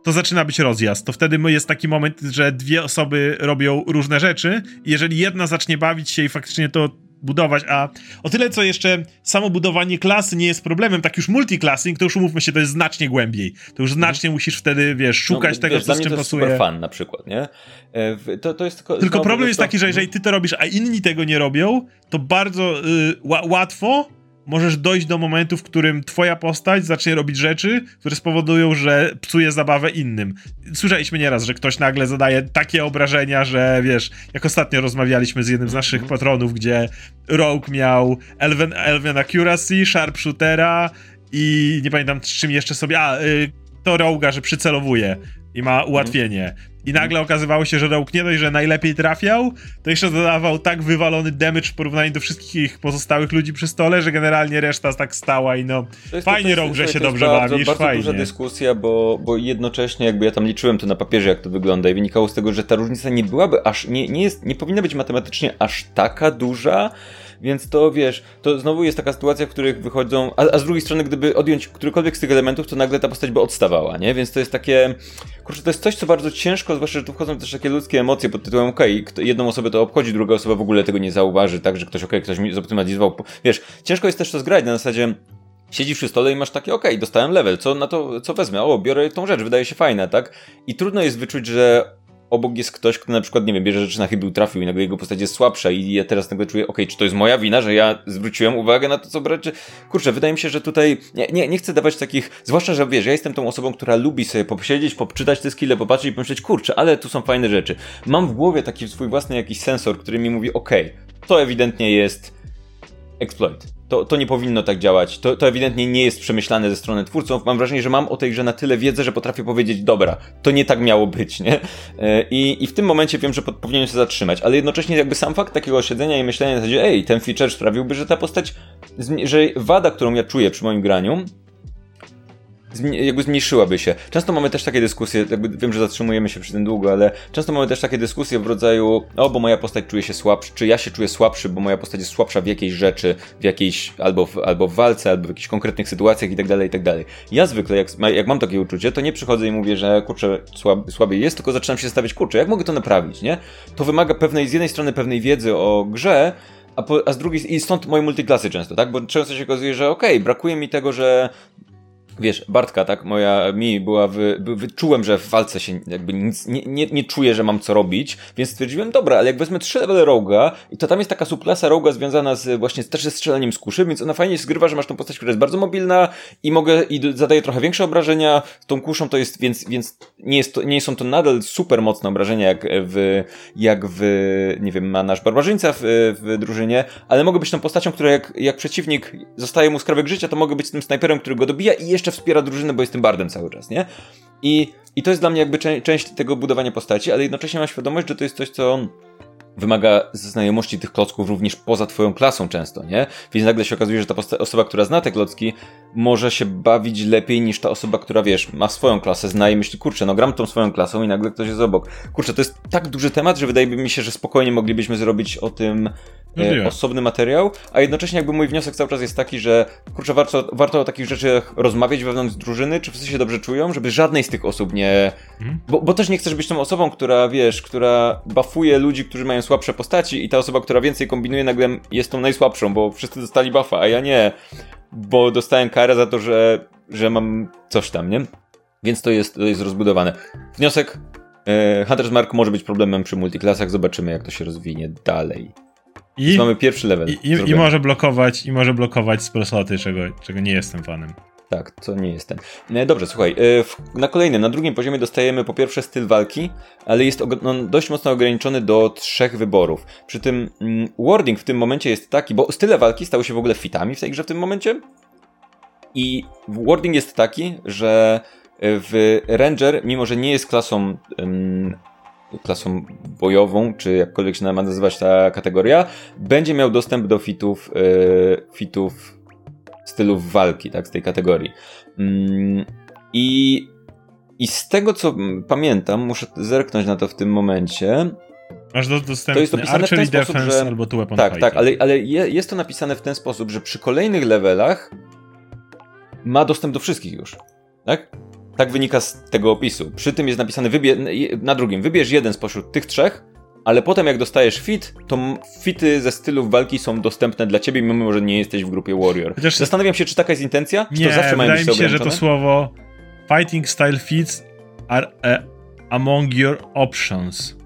to zaczyna być rozjazd. To wtedy jest taki moment, że dwie osoby robią różne rzeczy i jeżeli jedna zacznie bawić się i faktycznie to budować, a o tyle, co jeszcze samo budowanie klasy nie jest problemem, tak już multiclassing, to już umówmy się, to jest znacznie głębiej. To już znacznie musisz wtedy, wiesz, no, szukać no, tego, wiesz, co z czym to pasuje. Super fan na przykład, nie? E, to, to jest tylko, tylko problem jest taki, że jeżeli ty to robisz, a inni tego nie robią, to bardzo y, łatwo możesz dojść do momentu, w którym twoja postać zacznie robić rzeczy, które spowodują, że psuje zabawę innym. Słyszeliśmy nieraz, że ktoś nagle zadaje takie obrażenia, że wiesz, jak ostatnio rozmawialiśmy z jednym z naszych mhm. patronów, gdzie Rogue miał Elven, Elven Accuracy, Sharpshootera i nie pamiętam czym jeszcze sobie, a, y, to Rogue'a, że przycelowuje i ma ułatwienie. I nagle okazywało się, że Rogue nie dość, że najlepiej trafiał, to jeszcze dodawał tak wywalony damage w porównaniu do wszystkich pozostałych ludzi przy stole, że generalnie reszta tak stała i no fajnie Rogue, że się dobrze bardzo, bawisz, bardzo fajnie. duża dyskusja, bo, bo jednocześnie jakby ja tam liczyłem to na papierze, jak to wygląda i wynikało z tego, że ta różnica nie byłaby aż, nie, nie, jest, nie powinna być matematycznie aż taka duża, więc to wiesz, to znowu jest taka sytuacja, w których wychodzą, a, a z drugiej strony, gdyby odjąć którykolwiek z tych elementów, to nagle ta postać by odstawała, nie? Więc to jest takie, kurczę, to jest coś, co bardzo ciężko, zwłaszcza, że tu wchodzą też takie ludzkie emocje pod tytułem, okej, okay, jedną osobę to obchodzi, druga osoba w ogóle tego nie zauważy, tak, że ktoś, okej, okay, ktoś mi zoptymalizował, wiesz, ciężko jest też to zgrać na zasadzie, Siedzisz przy stole i masz takie, okej, okay, dostałem level, co na to, co wezmę? O, biorę tą rzecz, wydaje się fajna, tak? I trudno jest wyczuć, że obok jest ktoś, kto na przykład, nie wiem, bierze rzeczy na chybił, trafił i nagle jego postać jest słabsza i ja teraz nagle czuję, okej, okay, czy to jest moja wina, że ja zwróciłem uwagę na to, co brać, czy... Kurczę, wydaje mi się, że tutaj, nie, nie, nie chcę dawać takich, zwłaszcza, że wiesz, ja jestem tą osobą, która lubi sobie posiedzieć, poczytać te skille, popatrzeć i pomyśleć, kurczę, ale tu są fajne rzeczy. Mam w głowie taki swój własny jakiś sensor, który mi mówi, okej, okay, to ewidentnie jest exploit to, to nie powinno tak działać. To, to ewidentnie nie jest przemyślane ze strony twórców. Mam wrażenie, że mam o tej grze na tyle wiedzę, że potrafię powiedzieć, dobra, to nie tak miało być, nie? E, I, i w tym momencie wiem, że powinienem się zatrzymać, ale jednocześnie jakby sam fakt takiego siedzenia i myślenia na zasadzie, ej, ten feature sprawiłby, że ta postać, że wada, którą ja czuję przy moim graniu, jakby zmniejszyłaby się. Często mamy też takie dyskusje, wiem, że zatrzymujemy się przy tym długo, ale często mamy też takie dyskusje w rodzaju, o, bo moja postać czuje się słabszy, czy ja się czuję słabszy, bo moja postać jest słabsza w jakiejś rzeczy, w jakiejś, albo w, albo w walce, albo w jakichś konkretnych sytuacjach i tak dalej, i tak dalej. Ja zwykle, jak, jak mam takie uczucie, to nie przychodzę i mówię, że kurczę, słab, słabiej jest, tylko zaczynam się stawiać, kurczę, jak mogę to naprawić, nie? To wymaga pewnej, z jednej strony pewnej wiedzy o grze, a, po, a z drugiej, i stąd moje multiklasy często, tak? Bo często się okazuje, że okej, okay, brakuje mi tego, że wiesz, Bartka, tak, moja mi była, w, czułem, że w walce się jakby nic, nie, nie, nie czuję, że mam co robić, więc stwierdziłem, dobra, ale jak wezmę trzy level Roga i to tam jest taka subklasa Roga związana z właśnie też ze strzelaniem z kuszy, więc ona fajnie zgrywa, że masz tą postać, która jest bardzo mobilna i mogę, i zadaje trochę większe obrażenia, tą kuszą to jest, więc, więc nie jest to, nie są to nadal super mocne obrażenia jak w, jak w, nie wiem, ma nasz barbarzyńca w, w drużynie, ale mogę być tą postacią, która jak, jak przeciwnik zostaje mu skrawek życia, to mogę być tym snajperem, który go dobija i jeszcze wspiera drużynę, bo jest tym bardem cały czas, nie? I, i to jest dla mnie jakby czę część tego budowania postaci, ale jednocześnie mam świadomość, że to jest coś, co wymaga znajomości tych klocków również poza twoją klasą często, nie? Więc nagle się okazuje, że ta osoba, która zna te klocki, może się bawić lepiej niż ta osoba, która, wiesz, ma swoją klasę, zna i myśli, kurczę, no gram tą swoją klasą i nagle ktoś jest obok. Kurczę, to jest tak duży temat, że wydaje mi się, że spokojnie moglibyśmy zrobić o tym e, osobny materiał, a jednocześnie jakby mój wniosek cały czas jest taki, że kurczę, warto, warto o takich rzeczach rozmawiać wewnątrz drużyny, czy wszyscy się dobrze czują, żeby żadnej z tych osób nie... Mhm. Bo, bo też nie chcesz być tą osobą, która, wiesz, która bafuje ludzi, którzy mają słabsze postaci i ta osoba, która więcej kombinuje, nagle jest tą najsłabszą, bo wszyscy dostali buffa, a ja nie bo dostałem karę za to, że, że mam coś tam, nie? Więc to jest, to jest rozbudowane. Wniosek, e, Hunter's Mark może być problemem przy multiklasach, zobaczymy jak to się rozwinie dalej. I mamy pierwszy level. I, i, i może blokować, i może blokować sprosoty, czego, czego nie jestem fanem. Tak, to nie jest ten. E, dobrze, słuchaj, e, na kolejnym, na drugim poziomie dostajemy po pierwsze styl walki, ale jest no, dość mocno ograniczony do trzech wyborów. Przy tym mm, wording w tym momencie jest taki, bo style walki stały się w ogóle fitami w tej grze w tym momencie. I wording jest taki, że w Ranger, mimo że nie jest klasą klasą bojową, czy jakkolwiek się ma nazywać ta kategoria, będzie miał dostęp do fitów, yy, fitów stylów walki, tak, z tej kategorii. Mm, I, I z tego, co pamiętam, muszę zerknąć na to w tym momencie, Masz do, to jest opisane w ten sposób, że... albo tu weapon Tak, tak, ale, ale jest to napisane w ten sposób, że przy kolejnych levelach ma dostęp do wszystkich już. Tak? Tak wynika z tego opisu. Przy tym jest napisane wybie... na drugim, wybierz jeden spośród tych trzech, ale potem jak dostajesz fit, to fity ze stylów walki są dostępne dla ciebie, mimo że nie jesteś w grupie Warrior. Chociaż... Zastanawiam się, czy taka jest intencja? Czy nie, to zawsze mają być mi się, że to słowo fighting style fits are uh, among your options.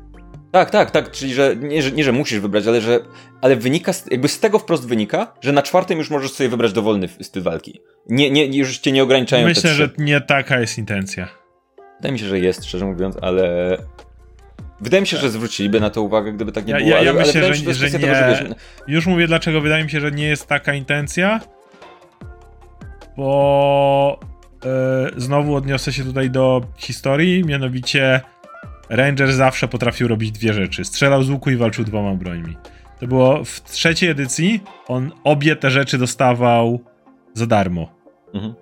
Tak, tak, tak, czyli że nie, że nie, że musisz wybrać, ale że ale wynika, jakby z tego wprost wynika, że na czwartym już możesz sobie wybrać dowolny styl walki. Nie, nie, już cię nie ograniczają Myślę, że nie taka jest intencja. Wydaje mi się, że jest, szczerze mówiąc, ale Wydaje mi się, że zwróciliby na to uwagę, gdyby tak nie ja, było. Ja, ja ale, myślę, ale że, że, że nie. Tego. Już mówię, dlaczego wydaje mi się, że nie jest taka intencja. Bo yy, znowu odniosę się tutaj do historii, mianowicie Ranger zawsze potrafił robić dwie rzeczy. Strzelał z łuku i walczył dwoma brońmi. To było w trzeciej edycji, on obie te rzeczy dostawał za darmo. Mhm.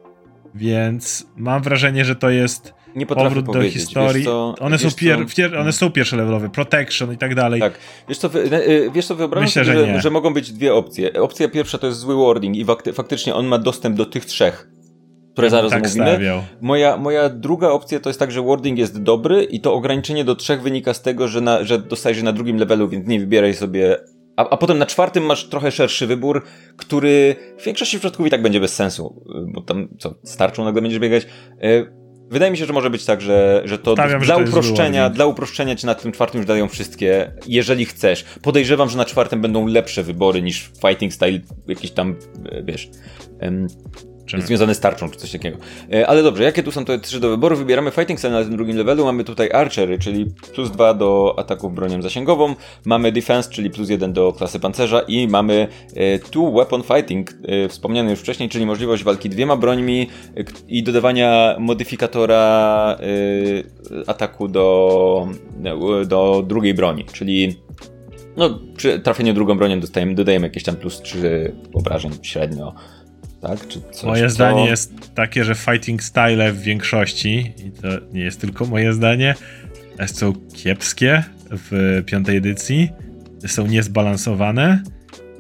Więc mam wrażenie, że to jest nie powrót do historii. Co, one, są pier, pier, one są pierwsze levelowe, protection i tak dalej. Tak. Wiesz co, y, wiesz co wyobrażam Myślę, sobie, że, że, że, mogą być dwie opcje. Opcja pierwsza to jest zły wording i faktycznie on ma dostęp do tych trzech które zaraz tak omówimy. Moja, moja druga opcja to jest tak, że wording jest dobry i to ograniczenie do trzech wynika z tego, że, na, że dostajesz na drugim levelu, więc nie wybieraj sobie a, a potem na czwartym masz trochę szerszy wybór, który w większości przypadków i tak będzie bez sensu, bo tam co, starczą nagle będziesz biegać. E, Wydaje mi się, że może być tak, że, że to Stawiam, dla że to uproszczenia, dla uproszczenia ci na tym czwartym już dają wszystkie, jeżeli chcesz. Podejrzewam, że na czwartym będą lepsze wybory niż fighting style, jakiś tam, e, wiesz, um, Czemu? związane z tarczą czy coś takiego. E, ale dobrze, jakie tu są te trzy do wyboru? Wybieramy Fighting Style na tym drugim levelu. Mamy tutaj Archery, czyli plus dwa do ataków bronią zasięgową. Mamy Defense, czyli plus jeden do klasy pancerza i mamy e, Two Weapon Fighting, e, wspomniany już wcześniej, czyli możliwość walki dwiema brońmi i dodawania modyfikatora ataku do, do drugiej broni, czyli no, przy trafieniu drugą bronią dostajemy, dodajemy jakieś tam plus 3 obrażeń średnio tak? Czy coś, moje co... zdanie jest takie, że fighting style w większości, i to nie jest tylko moje zdanie, są kiepskie w piątej edycji, są niezbalansowane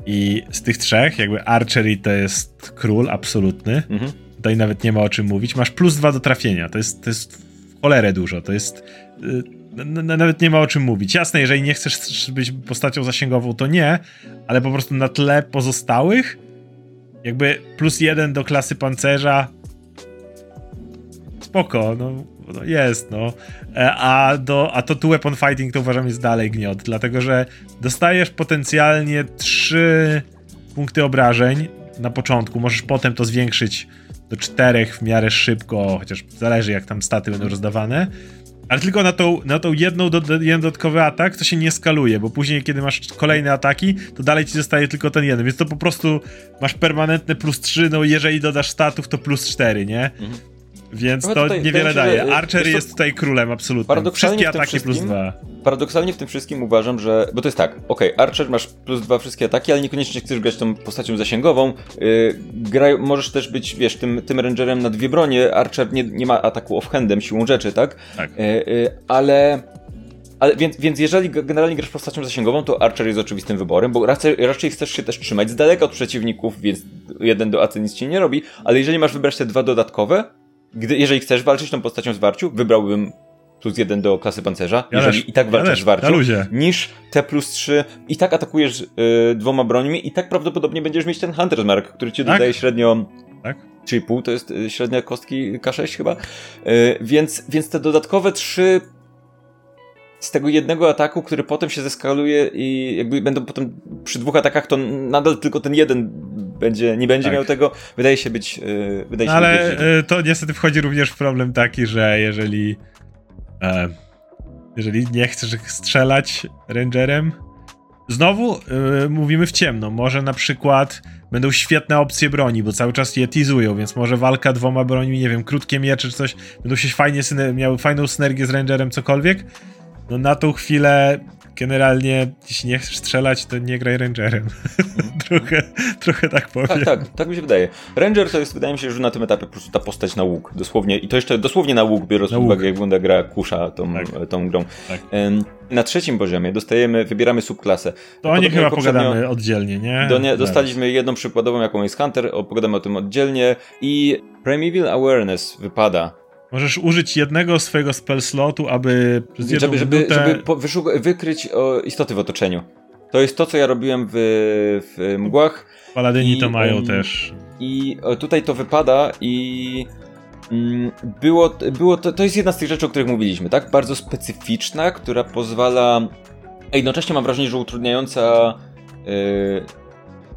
i z tych trzech, jakby Archery to jest król absolutny, mhm. tutaj nawet nie ma o czym mówić, masz plus dwa do trafienia, to jest, to jest w cholerę dużo, to jest... Y, nawet nie ma o czym mówić. Jasne, jeżeli nie chcesz być postacią zasięgową, to nie, ale po prostu na tle pozostałych jakby plus jeden do klasy pancerza. Spoko, no, no jest, no. E, a, do, a to tu weapon fighting to uważam jest dalej gniot, dlatego że dostajesz potencjalnie trzy punkty obrażeń na początku, możesz potem to zwiększyć do czterech w miarę szybko, chociaż zależy jak tam staty będą rozdawane. Ale tylko na tą, na tą jedną do, jeden dodatkowy atak to się nie skaluje, bo później, kiedy masz kolejne ataki, to dalej ci zostaje tylko ten jeden, więc to po prostu masz permanentne plus 3, no jeżeli dodasz statów, to plus 4, nie? Mhm. Więc to tutaj, niewiele daje. Archer jest, tutaj królem absolutnie. Wszystkie ataki plus dwa. Paradoksalnie w tym wszystkim uważam, że. Bo to jest tak, ok, Archer masz plus dwa wszystkie ataki, ale niekoniecznie chcesz grać tą postacią zasięgową. Yy, graj, możesz też być, wiesz, tym, tym rangerem na dwie bronie. Archer nie, nie ma ataku offhandem siłą rzeczy, tak? Tak. Yy, yy, ale. Ale więc, więc jeżeli generalnie grasz postacią zasięgową, to Archer jest oczywistym wyborem, bo raczej, raczej chcesz się też trzymać z daleka od przeciwników, więc jeden do AC nic ci nie robi, ale jeżeli masz wybrać te dwa dodatkowe, gdy, jeżeli chcesz walczyć tą postacią zwarciu, wybrałbym plus jeden do klasy pancerza, ja jeżeli i tak walczysz ja zwarciu, niż T plus 3 i tak atakujesz y, dwoma brońmi i tak prawdopodobnie będziesz mieć ten Hunter's Mark, który ci tak? dodaje średnio tak? 3,5, to jest y, średnia kostki K6 chyba, y, więc, więc te dodatkowe trzy z tego jednego ataku, który potem się zeskaluje i jakby będą potem przy dwóch atakach, to nadal tylko ten jeden będzie, nie będzie tak. miał tego, wydaje się być. Yy, wydaje się Ale być, to niestety wchodzi również w problem taki, że jeżeli. E, jeżeli nie chcesz strzelać rangerem, znowu yy, mówimy w ciemno. Może na przykład będą świetne opcje broni, bo cały czas je teasują, więc może walka dwoma brońmi, nie wiem, krótkie miecze czy coś, będą się fajnie miały fajną synergię z rangerem, cokolwiek. No na tą chwilę generalnie, jeśli nie chcesz strzelać, to nie graj rangerem. trochę, trochę tak powiem. Tak, tak, tak mi się wydaje. Ranger to jest, wydaje mi się, że na tym etapie po prostu ta postać na łuk. Dosłownie, i to jeszcze dosłownie na łuk, biorąc pod uwagę, jak wygląda gra kusza tą, tak. tą grą. Tak. Na trzecim poziomie dostajemy, wybieramy subklasę. To o niej chyba pogadamy oddzielnie, nie? Do nie dostaliśmy jedną przykładową, jaką jest Hunter, pogadamy o tym oddzielnie i Primeval Awareness wypada Możesz użyć jednego swojego spell slotu, aby przez żeby, żeby, minutę... żeby wykryć o, istoty w otoczeniu. To jest to, co ja robiłem w, w mgłach. Paladyni I, to mają um, też. I tutaj to wypada i mm, było, było to, to jest jedna z tych rzeczy, o których mówiliśmy, tak? Bardzo specyficzna, która pozwala a jednocześnie mam wrażenie, że utrudniająca yy,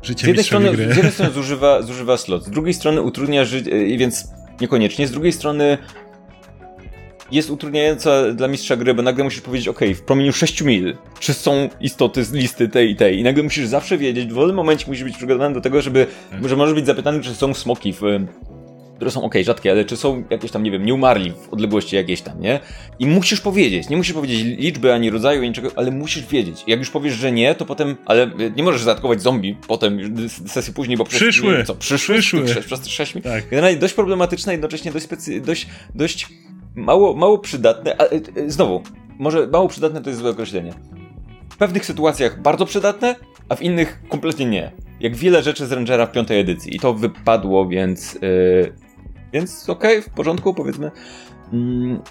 Życie z jednej strony, gry. Z jednej strony zużywa, zużywa slot, z drugiej strony utrudnia życie, więc niekoniecznie, z drugiej strony jest utrudniająca dla mistrza gry, bo nagle musisz powiedzieć, ok, w promieniu 6 mil, czy są istoty z listy tej i tej. I nagle musisz zawsze wiedzieć, w wolnym momencie musisz być przygotowany do tego, żeby, tak. że możesz być zapytany, czy są smoki w które są ok, rzadkie, ale czy są jakieś tam, nie wiem, nie umarli w odległości jakiejś tam, nie? I musisz powiedzieć, nie musisz powiedzieć liczby ani rodzaju, ani niczego, ale musisz wiedzieć. Jak już powiesz, że nie, to potem, ale nie możesz zaatakować zombie potem, sesję później, bo przyszły. Przez, co, przyszły? Przyszły. Przez, przez 6 tak. Generalnie dość problematyczne, jednocześnie dość, specy, dość, dość mało, mało przydatne, a, e, e, znowu, może mało przydatne to jest złe określenie. W pewnych sytuacjach bardzo przydatne, a w innych kompletnie nie. Jak wiele rzeczy z Rangera w piątej edycji. I to wypadło, więc. Yy, więc okej, okay, w porządku, powiedzmy. Mm,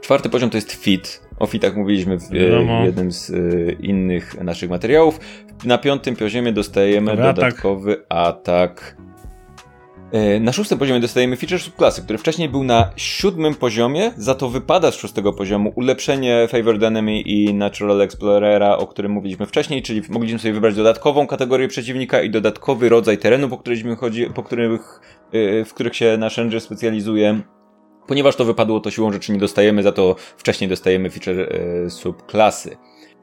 czwarty poziom to jest fit. O fitach mówiliśmy w, w jednym z y, innych naszych materiałów. Na piątym poziomie dostajemy dodatkowy atak. E, na szóstym poziomie dostajemy feature subklasy, który wcześniej był na siódmym poziomie, za to wypada z szóstego poziomu ulepszenie Favored Enemy i Natural Explorera, o którym mówiliśmy wcześniej, czyli mogliśmy sobie wybrać dodatkową kategorię przeciwnika i dodatkowy rodzaj terenu, po którym chodzi, po których y, w których się nasz ranger specjalizuje. Ponieważ to wypadło, to siłą rzeczy nie dostajemy, za to wcześniej dostajemy feature y, subklasy.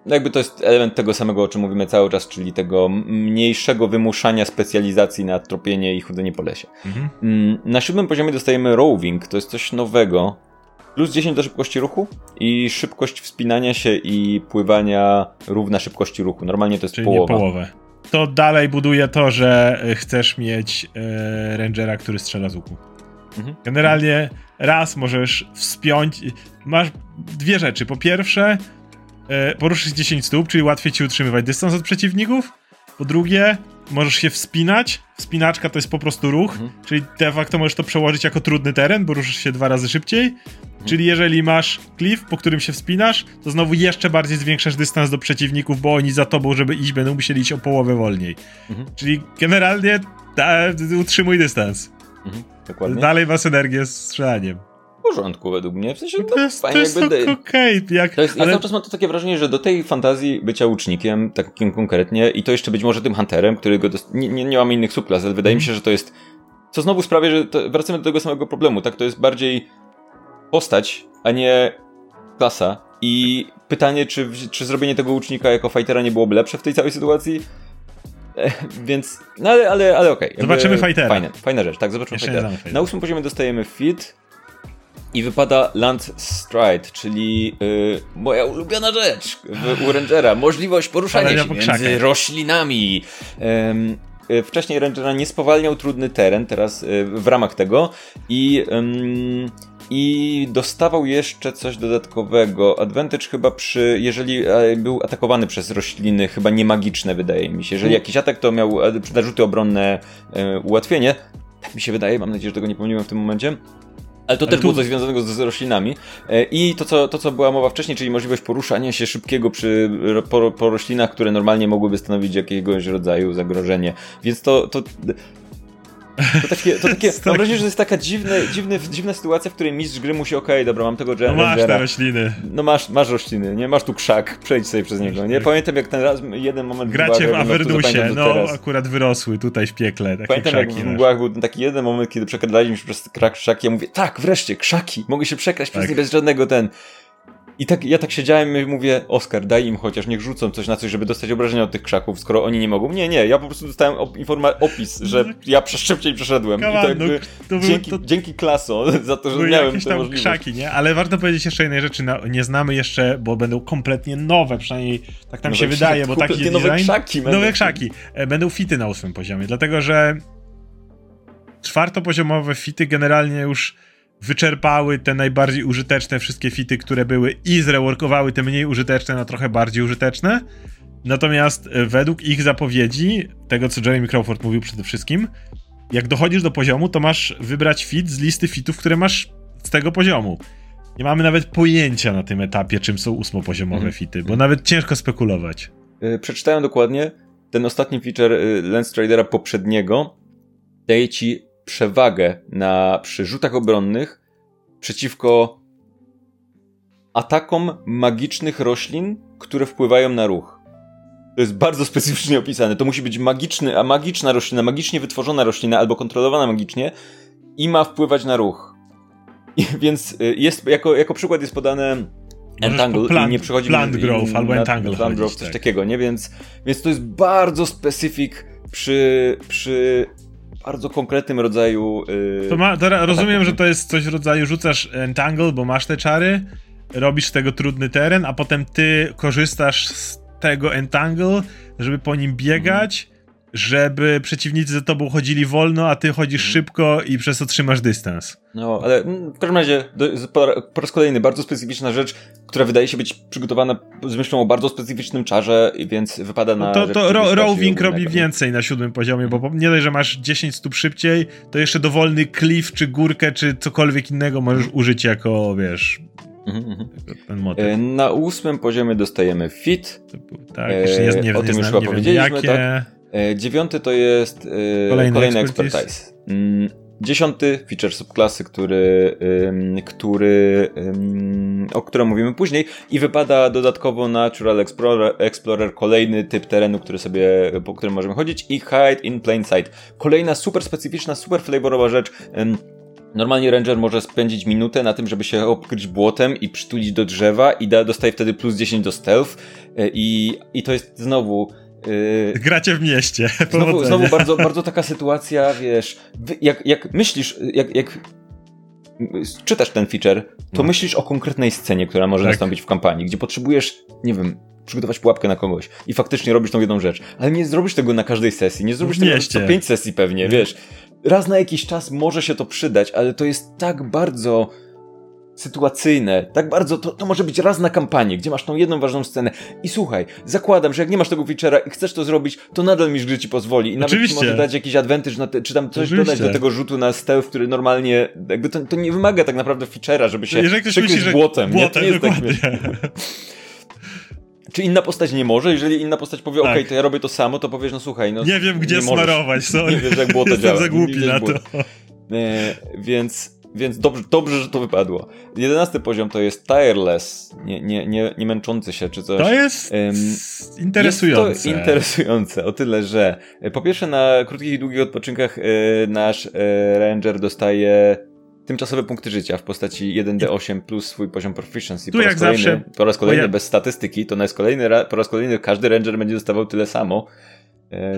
No jakby to jest element tego samego, o czym mówimy cały czas, czyli tego mniejszego wymuszania specjalizacji na tropienie i chodzenie po lesie. Mhm. Mm, na siódmym poziomie dostajemy roving, to jest coś nowego. Plus 10 do szybkości ruchu i szybkość wspinania się i pływania równa szybkości ruchu. Normalnie to jest czyli połowa. Nie połowę. To dalej buduje to, że chcesz mieć e, rangera, który strzela z łuku. Mhm. Generalnie raz możesz wspiąć. Masz dwie rzeczy. Po pierwsze, e, poruszyć 10 stóp, czyli łatwiej ci utrzymywać dystans od przeciwników. Po drugie, możesz się wspinać. Wspinaczka to jest po prostu ruch, mhm. czyli de facto możesz to przełożyć jako trudny teren, bo ruszysz się dwa razy szybciej. Mhm. Czyli jeżeli masz cliff, po którym się wspinasz, to znowu jeszcze bardziej zwiększasz dystans do przeciwników, bo oni za tobą, żeby iść, będą musieli iść o połowę wolniej. Mhm. Czyli generalnie da, utrzymuj dystans. Mhm. Dokładnie. Dalej masz energię z strzelaniem porządku według mnie. W sensie to, to jest, fajnie to jest jakby... Okay, jak... To jest, ale... Ja cały czas mam to takie wrażenie, że do tej fantazji bycia łucznikiem, takim konkretnie, i to jeszcze być może tym hunterem, którego dost... nie, nie, nie mamy innych subklas, ale wydaje mi się, że to jest... Co znowu sprawia, że to... wracamy do tego samego problemu, tak? To jest bardziej postać, a nie klasa. I pytanie, czy, czy zrobienie tego łucznika jako fightera nie byłoby lepsze w tej całej sytuacji? E, więc, no ale, ale, ale okej. Okay. Zobaczymy fightera. Fajne, fajna rzecz, tak, zobaczymy fightera. Na ósmym poziomie dostajemy fit, i wypada Land Stride, czyli yy, moja ulubiona rzecz w, u Rangera. Możliwość poruszania się między roślinami. Yy, wcześniej Rangera nie spowalniał trudny teren, teraz yy, w ramach tego i... i dostawał jeszcze coś dodatkowego. Advantage chyba przy, jeżeli e, był atakowany przez rośliny, chyba nie magiczne, wydaje mi się. Jeżeli mm. jakiś atak, to miał e, narzuty obronne e, ułatwienie. Tak mi się wydaje, mam nadzieję, że tego nie pomyliłem w tym momencie. Ale to Ale też tu... było coś związanego z, roślinami. E, I to co, to, co była mowa wcześniej, czyli możliwość poruszania się szybkiego przy, po, po roślinach, które normalnie mogłyby stanowić jakiegoś rodzaju zagrożenie. Więc to, to to takie, to takie mam wrażenie, że to jest taka dziwne, dziwne, dziwna sytuacja, w której mistrz gry musi, okej, okay, dobra, mam tego No masz te rośliny. No masz, masz rośliny, nie? Masz tu krzak, przejdź sobie przez niego, nie? Pamiętam jak ten raz, jeden moment... Gracie w Avernusie, no akurat wyrosły tutaj w piekle takie Pamiętam krzaki, jak w mgłach był taki jeden moment, kiedy przekradaliśmy się przez krzaki, ja mówię, tak, wreszcie, krzaki, mogę się przekraść tak. przez nie bez żadnego ten... I tak, ja tak siedziałem i mówię, Oskar, daj im chociaż, niech rzucą coś na coś, żeby dostać obrażenia od tych krzaków, skoro oni nie mogą. Nie, nie, ja po prostu dostałem op informa- opis, że ja szybciej przeszedłem. I to jakby no, to dzięki, to... dzięki klaso za to, że Były miałem jakieś tam możliwość. krzaki, nie? Ale warto powiedzieć jeszcze jednej rzeczy, no, nie znamy jeszcze, bo będą kompletnie nowe, przynajmniej tak nam nowe się wydaje, bo taki design... Nowe krzaki. Nowe krzaki. E, będą fity na ósmym poziomie, dlatego że czwartopoziomowe fity generalnie już wyczerpały te najbardziej użyteczne wszystkie fity, które były i zreworkowały te mniej użyteczne na trochę bardziej użyteczne. Natomiast e, według ich zapowiedzi, tego co Jeremy Crawford mówił przede wszystkim, jak dochodzisz do poziomu, to masz wybrać fit z listy fitów, które masz z tego poziomu. Nie mamy nawet pojęcia na tym etapie, czym są ósmopoziomowe mhm. fity, bo nawet ciężko spekulować. Yy, przeczytałem dokładnie, ten ostatni feature yy, Lens Tradera poprzedniego daje ci przewagę na, przy rzutach obronnych przeciwko atakom magicznych roślin, które wpływają na ruch. To jest bardzo specyficznie opisane. To musi być magiczny, a magiczna roślina, magicznie wytworzona roślina albo kontrolowana magicznie i ma wpływać na ruch. I, więc y, jest, jako, jako przykład jest podane Entangle plant, i nie przychodzi plant growth albo Entangle. Plant growth, coś tak. takiego, nie? Więc, więc to jest bardzo specyfik przy, przy bardzo konkretnym rodzaju. Yy, to ma, to rozumiem, że to jest coś w rodzaju rzucasz entangle, bo masz te czary, robisz z tego trudny teren, a potem ty korzystasz z tego entangle, żeby po nim biegać, żeby przeciwnicy za tobą chodzili wolno, a ty chodzisz mhm. szybko i przez to trzymasz dystans. No, ale w każdym razie po, po raz kolejny bardzo specyficzna rzecz, która wydaje się być przygotowana z myślą o bardzo specyficznym czarze, więc wypada na. No to, to ro Roving robi więcej na siódmym poziomie, bo nie dość, że masz 10 stóp szybciej, to jeszcze dowolny cliff, czy górkę, czy cokolwiek innego możesz użyć jako, wiesz, Mhm, mhm. ten motyw. E, na ósmym poziomie dostajemy fit. Tak, jeszcze nie, nie, o tym nie już chyba powiedzieliśmy, tak? E, dziewiąty to jest e, kolejny, kolejny expertise. expertise. Mm, Dziesiąty feature subklasy, który, który, o którym mówimy później i wypada dodatkowo Natural Explorer, Explorer, kolejny typ terenu, który sobie, po którym możemy chodzić i Hide in Plain Sight. Kolejna super specyficzna, super flavorowa rzecz. Normalnie Ranger może spędzić minutę na tym, żeby się obkryć błotem i przytulić do drzewa i da, dostaje wtedy plus 10 do stealth e, i, i to jest znowu Yy, Gracie w mieście. Znowu, znowu bardzo, bardzo taka sytuacja, wiesz, jak, jak myślisz, jak, jak czytasz ten feature, to no. myślisz o konkretnej scenie, która może tak. nastąpić w kampanii, gdzie potrzebujesz, nie wiem, przygotować pułapkę na kogoś i faktycznie robisz tą jedną rzecz, ale nie zrobisz tego na każdej sesji, nie zrobisz tego co pięć sesji pewnie, wiesz. Raz na jakiś czas może się to przydać, ale to jest tak bardzo sytuacyjne, tak bardzo, to, to może być raz na kampanię, gdzie masz tą jedną ważną scenę i słuchaj, zakładam, że jak nie masz tego feature'a i chcesz to zrobić, to nadal mi gry ci pozwoli i nawet Oczywiście. ci może dać jakiś advantage, te, czy tam coś Oczywiście. dodać do tego rzutu na stealth, który normalnie, jakby to, to nie wymaga tak naprawdę feature'a, żeby się Jeżeli ktoś myśli, że błotem, błotem, nie? To nie jest tak, Czy inna postać nie może? Jeżeli inna postać powie, tak. ok, to ja robię to samo, to powiesz, no słuchaj, no. Nie wiem, gdzie nie smarować, sorry. Nie wiesz, jak było to Jestem działa. za głupi na to. E, więc więc dobrze, dobrze, że to wypadło. Jedenasty poziom to jest tireless, nie, nie, nie, nie męczący się czy coś. To jest um, interesujące. Jest to interesujące o tyle, że e, po pierwsze na krótkich i długich odpoczynkach e, nasz e, ranger dostaje tymczasowe punkty życia w postaci 1d8 plus swój poziom proficiency. Tu po jak kolejny, zawsze. Po raz kolejny bez statystyki, to na kolejny, po raz kolejny każdy ranger będzie dostawał tyle samo.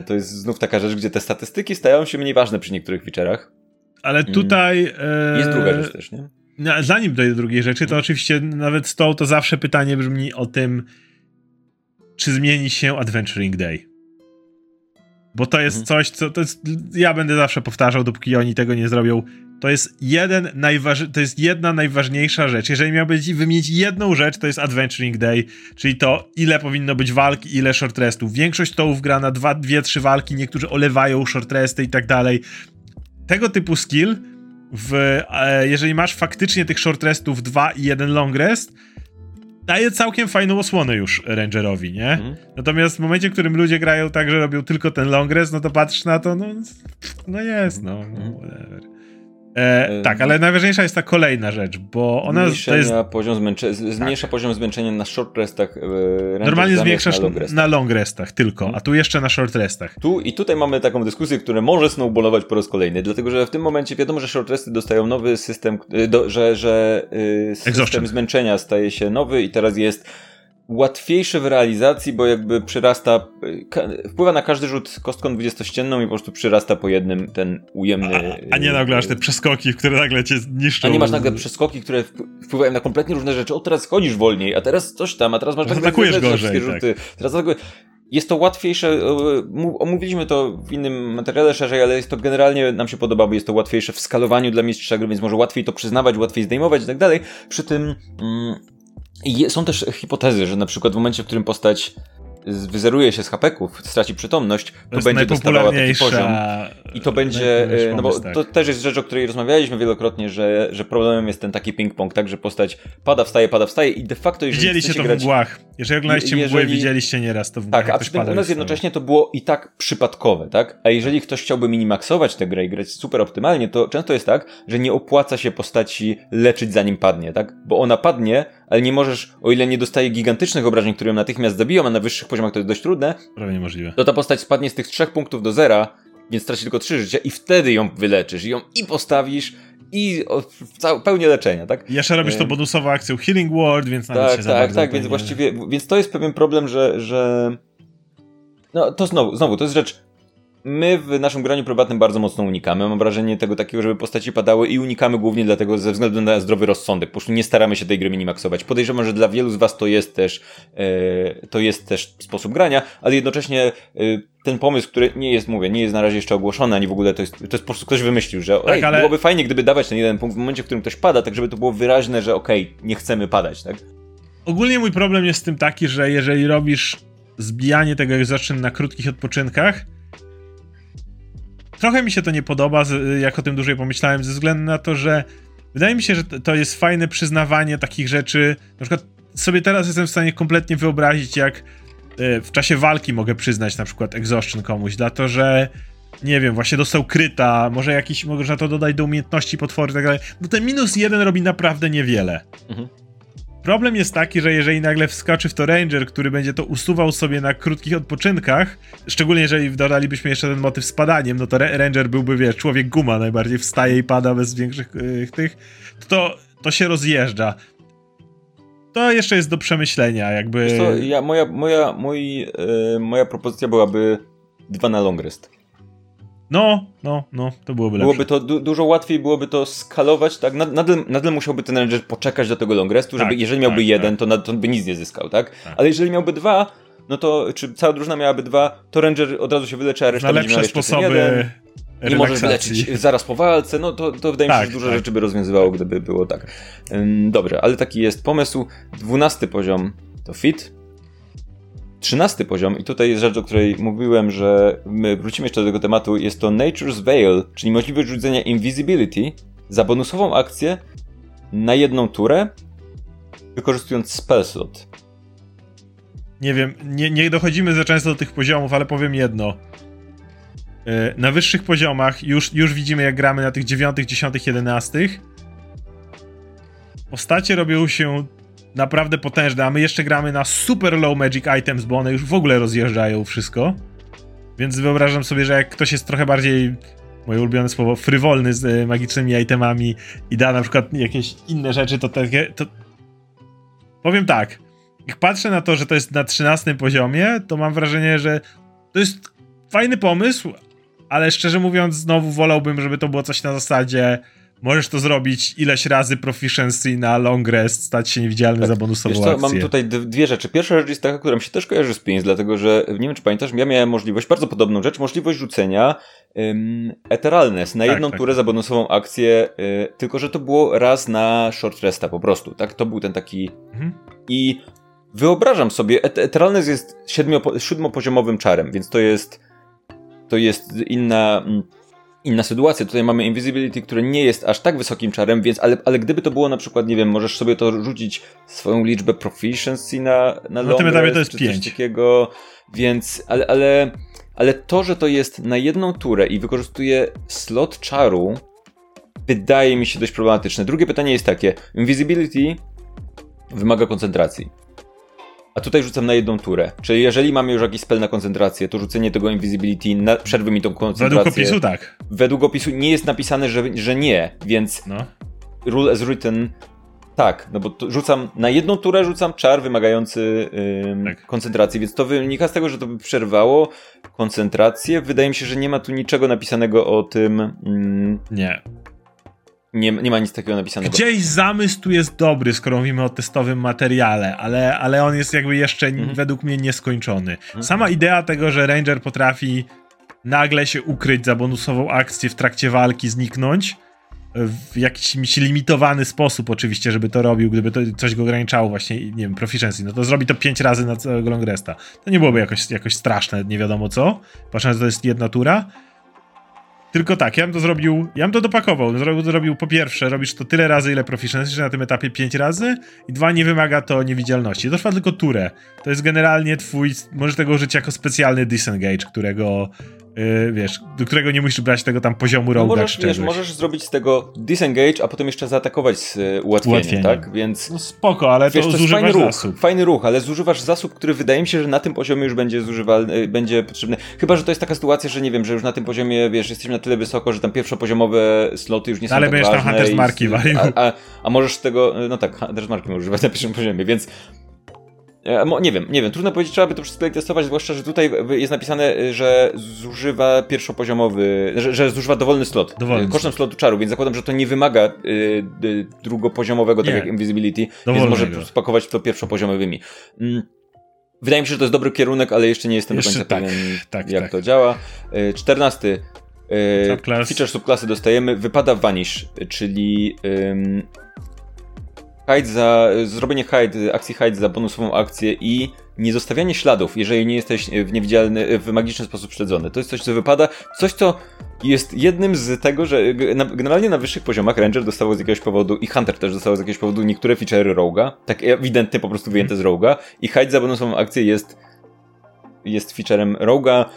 To jest znów taka rzecz, gdzie te statystyki stają się mniej ważne przy niektórych feature'ach. Ale mm. tutaj. E, jest druga rzecz też, nie? Zanim dojdę do drugiej rzeczy, to oczywiście nawet z tą to zawsze pytanie brzmi o tym, czy zmieni się Adventuring Day. Bo to jest mhm. coś, co to jest, ja będę zawsze powtarzał, dopóki oni tego nie zrobią. To jest jeden najważ, to jest jedna najważniejsza rzecz. Jeżeli miałbyś wymienić jedną rzecz, to jest Adventuring Day, czyli to, ile powinno być walk, ile short restów. Większość tołów gra na dwa, dwie, trzy walki, niektórzy olewają short resty i tak dalej tego typu skill, w, e, jeżeli masz faktycznie tych short restów 2 i jeden long rest, daje całkiem fajną osłonę już Rangerowi, nie? Mm. Natomiast w momencie, w którym ludzie grają tak, że robią tylko ten long rest, no to patrzysz na to, no, no jest, no, no mhm. whatever. E, tak, ale najważniejsza jest ta kolejna rzecz, bo ona to jest... poziom zmęcze... zmniejsza tak. poziom zmęczenia na short restach. E, Normalnie zwiększasz na long, restach. na long restach tylko, a tu jeszcze na short restach. Tu i tutaj mamy taką dyskusję, która może snowballować po raz kolejny, dlatego że w tym momencie wiadomo, że short resty dostają nowy system, e, do, że, że e, system Exhaustion. zmęczenia staje się nowy i teraz jest łatwiejszy w realizacji, bo jakby przyrasta, wpływa na każdy rzut kostką dwudziestościenną i po prostu przyrasta po jednym ten ujemny... A, a nie nagle aż te przeskoki, które nagle cię niszczą. A nie masz nagle przeskoki, które wpływają na kompletnie różne rzeczy. O, teraz chodzisz wolniej, a teraz coś tam, a teraz masz... Teraz atakujesz gorzej, rzuty. Tak. Teraz atakujesz jest to łatwiejsze, omówiliśmy to w innym materiale szerzej, ale jest to generalnie nam się podoba, bo jest to łatwiejsze w skalowaniu dla mistrza gry, więc może łatwiej to przyznawać, łatwiej zdejmować i tak dalej. Przy tym mm, i są też hipotezy, że na przykład w momencie, w którym postać wyzeruje się z hapeków, straci przytomność, to, to będzie dostawała taki poziom. I to będzie, e, no bo tak. to też jest rzecz, o której rozmawialiśmy wielokrotnie, że, że problemem jest ten taki ping-pong, tak, że postać pada, wstaje, pada, wstaje i de facto jeżeli Widzieliście to grać, w mgłach. Jeżeli oglądaliście jeżeli... mgły, widzieliście nieraz to w mgłach. Tak, a przy tym u nas jednocześnie to było i tak przypadkowe, tak? A jeżeli ktoś chciałby minimaksować tę grę i grać super optymalnie, to często jest tak, że nie opłaca się postaci leczyć zanim padnie, tak? Bo ona padnie, ale nie możesz, o ile nie dostaje gigantycznych obrażeń, które ją natychmiast zabiją, a na wyższych poziomach to jest dość trudne, prawie niemożliwe. To ta postać spadnie z tych trzech punktów do zera, więc straci tylko trzy życia i wtedy ją wyleczysz, i ją i postawisz, i w pełni leczenia, tak? Jeszcze robisz to bonusowo akcją Healing World, więc nawet tak, się Tak, tak, więc właściwie, więc to jest pewien problem, że, że no to znowu, znowu, to jest rzecz my w naszym graniu prywatnym bardzo mocno unikamy. Mam wrażenie tego takiego, żeby postaci padały i unikamy głównie dlatego ze względu na zdrowy rozsądek. Po prostu nie staramy się tej gry minimaksować. Podejrzewam, że dla wielu z was to jest też e, to jest też sposób grania, ale jednocześnie e, ten pomysł, który nie jest, mówię, nie jest na razie jeszcze ogłoszony, ani w ogóle to jest, to jest po prostu ktoś wymyślił, że tak, ej, ale... byłoby fajnie, gdyby dawać ten jeden punkt w momencie, w którym ktoś pada, tak żeby to było wyraźne, że okej, okay, nie chcemy padać, tak? Ogólnie mój problem jest z tym taki, że jeżeli robisz zbijanie tego exhaustion na krótkich odpoczynkach, trochę mi się to nie podoba, jak o tym dłużej pomyślałem, ze względu na to, że wydaje mi się, że to jest fajne przyznawanie takich rzeczy. Na przykład sobie teraz jestem w stanie kompletnie wyobrazić, jak e, w czasie walki mogę przyznać na przykład exhaustion komuś, dlatego że nie wiem, właśnie dostał kryta, może jakiś, można to dodać do umiejętności potwory i tak dalej, no ten minus jeden robi naprawdę niewiele. Mhm. Problem jest taki, że jeżeli nagle wskoczy w to Ranger, który będzie to usuwał sobie na krótkich odpoczynkach, szczególnie jeżeli dodalibyśmy jeszcze ten motyw z padaniem, no to Ranger byłby, wiesz, człowiek guma, najbardziej wstaje i pada bez większych yy, tych, to, to się rozjeżdża. To jeszcze jest do przemyślenia, jakby... Co, ja, moja, moja, mój, yy, moja propozycja byłaby dwa na long rest. No, no, no, to byłoby lepsze. Byłoby to du dużo łatwiej, byłoby to skalować, tak? Nadal, nadal musiałby ten ranger poczekać do tego long restu, żeby tak, jeżeli miałby tak, jeden, tak. To, to by nic nie zyskał, tak? tak? Ale jeżeli miałby dwa, no to, czy cała drużyna miałaby dwa, to ranger od razu się wyleczy, a reszta Na będzie miała jeszcze sposoby jeden. Nie możesz wyleczyć zaraz po walce, no to, to wydaje mi się, tak, że dużo tak. rzeczy by rozwiązywało, gdyby było tak. Dobrze, ale taki jest pomysł. Dwunasty poziom to fit, Trzynasty poziom, i tutaj jest rzecz, o której mówiłem, że my wrócimy jeszcze do tego tematu, jest to Nature's Veil, czyli możliwość rzucenia Invisibility za bonusową akcję na jedną turę, wykorzystując spell slot. Nie wiem, nie, nie dochodzimy za często do tych poziomów, ale powiem jedno. E, na wyższych poziomach już, już widzimy, jak gramy na tych dziewiątych, dziesiątych, jedenastych. Postacie robią się naprawdę potężne, a my jeszcze gramy na super low magic items, bo one już w ogóle rozjeżdżają wszystko. Więc wyobrażam sobie, że jak ktoś jest trochę bardziej, moje ulubione słowo, frywolny z y, magicznymi itemami i da na przykład jakieś inne rzeczy, to takie. To... Powiem tak. Jak patrzę na to, że to jest na 13 poziomie, to mam wrażenie, że to jest fajny pomysł, ale szczerze mówiąc, znowu wolałbym, żeby to było coś na zasadzie Możesz to zrobić ileś razy proficiency na long rest, stać się niewidzialny tak. za bonusową Wiesz co, akcję. Mam tutaj dwie rzeczy. Pierwsza rzecz jest taka, która mi się też kojarzy z Pins, dlatego że, nie wiem czy pamiętasz, ja miałem możliwość, bardzo podobną rzecz, możliwość rzucenia um, Eternalness na tak, jedną tak, turę tak. za bonusową akcję, y, tylko że to było raz na short resta po prostu, tak? To był ten taki... Mhm. I wyobrażam sobie, Eternalness jest siódmopoziomowym czarem, więc to jest to jest inna mm, inna sytuacja. Tutaj mamy Invisibility, które nie jest aż tak wysokim czarem, więc, ale, ale gdyby to było na przykład, nie wiem, możesz sobie to rzucić swoją liczbę proficiency na, na Na tym etapie to jest 5. takiego, więc, ale, ale, ale to, że to jest na jedną turę i wykorzystuje slot czaru, wydaje mi się dość problematyczne. Drugie pytanie jest takie. Invisibility wymaga koncentracji. A tutaj rzucam na jedną turę. Czyli jeżeli mamy już jakiś spell na koncentrację, to rzucenie tego invisibility na, przerwy mi tą koncentrację. Według opisu tak. Według opisu nie jest napisane, że, że nie, więc no. rule as written tak, no bo rzucam na jedną turę rzucam czar wymagający ym, tak. koncentracji, więc to wynika z tego, że to by przerwało koncentrację. Wydaje mi się, że nie ma tu niczego napisanego o tym. Ym, nie. Nie, nie ma nic takiego napisanego. Gdzieś zamysł tu jest dobry, skoro mówimy o testowym materiale, ale, ale on jest jakby jeszcze mhm. według mnie nieskończony. Mhm. Sama idea tego, że Ranger potrafi nagle się ukryć za bonusową akcję w trakcie walki, zniknąć w jakiś limitowany sposób oczywiście, żeby to robił, gdyby to coś go ograniczało właśnie, nie wiem, proficiency, no to zrobi to pięć razy na całego long resta. To nie byłoby jakoś, jakoś straszne, nie wiadomo co, patrząc, że to jest jedna tura, tylko tak, ja bym to zrobił, ja bym to dopakował. Zrobił, zrobił po pierwsze, robisz to tyle razy, ile proficiency, na tym etapie pięć razy i dwa, nie wymaga to niewidzialności. To trwa tylko turę. To jest generalnie twój, możesz tego użyć jako specjalny disengage, którego Yy, wiesz, do którego nie musisz brać tego tam poziomu roga. No możesz, wiesz, możesz zrobić z tego disengage, a potem jeszcze zaatakować z y, ułatwieniem, ułatwieniem. tak? Więc... No spoko, ale wiesz, to, to zużywasz fajny zasób. Ruch, fajny ruch, ale zużywasz zasób, który wydaje mi się, że na tym poziomie już będzie zużywalny, y, będzie potrzebny. Chyba, że to jest taka sytuacja, że nie wiem, że już na tym poziomie, wiesz, jesteśmy na tyle wysoko, że tam pierwszopoziomowe sloty już nie są ale tak będziesz tam Hunter's Marki a, a, a, możesz tego, no tak, Hunter's Marki możesz używać na pierwszym poziomie, więc nie wiem, nie wiem, trudno powiedzieć, trzeba by to wszystko testować, zwłaszcza, że tutaj jest napisane, e, że zużywa pierwszopoziomowy, że, że zużywa dowolny slot, dowolny kosztem slot. slotu czaru, więc zakładam, że to nie wymaga y, y, drugopoziomowego, tak jak Invisibility, Dowolnego. więc może spakować to pierwszopoziomowymi. Mm. Wydaje mi się, że to jest dobry kierunek, ale jeszcze nie jestem jeszcze do końca tak, pewien, tak, jak tak. to działa. Czternasty. Subclass. Feature subklasy dostajemy. Wypada Vanish, czyli hide za, zrobienie hide, akcji hide za bonusową akcję i nie zostawianie śladów, jeżeli nie jesteś w niewidzialny, w magiczny sposób śledzony. To jest coś, co wypada, coś, co jest jednym z tego, że generalnie na wyższych poziomach Ranger dostało z jakiegoś powodu i Hunter też dostało z jakiegoś powodu niektóre featurey Roga, tak ewidentnie po prostu wyjęte z Roga i hide za bonusową akcję jest jest featurem Roga.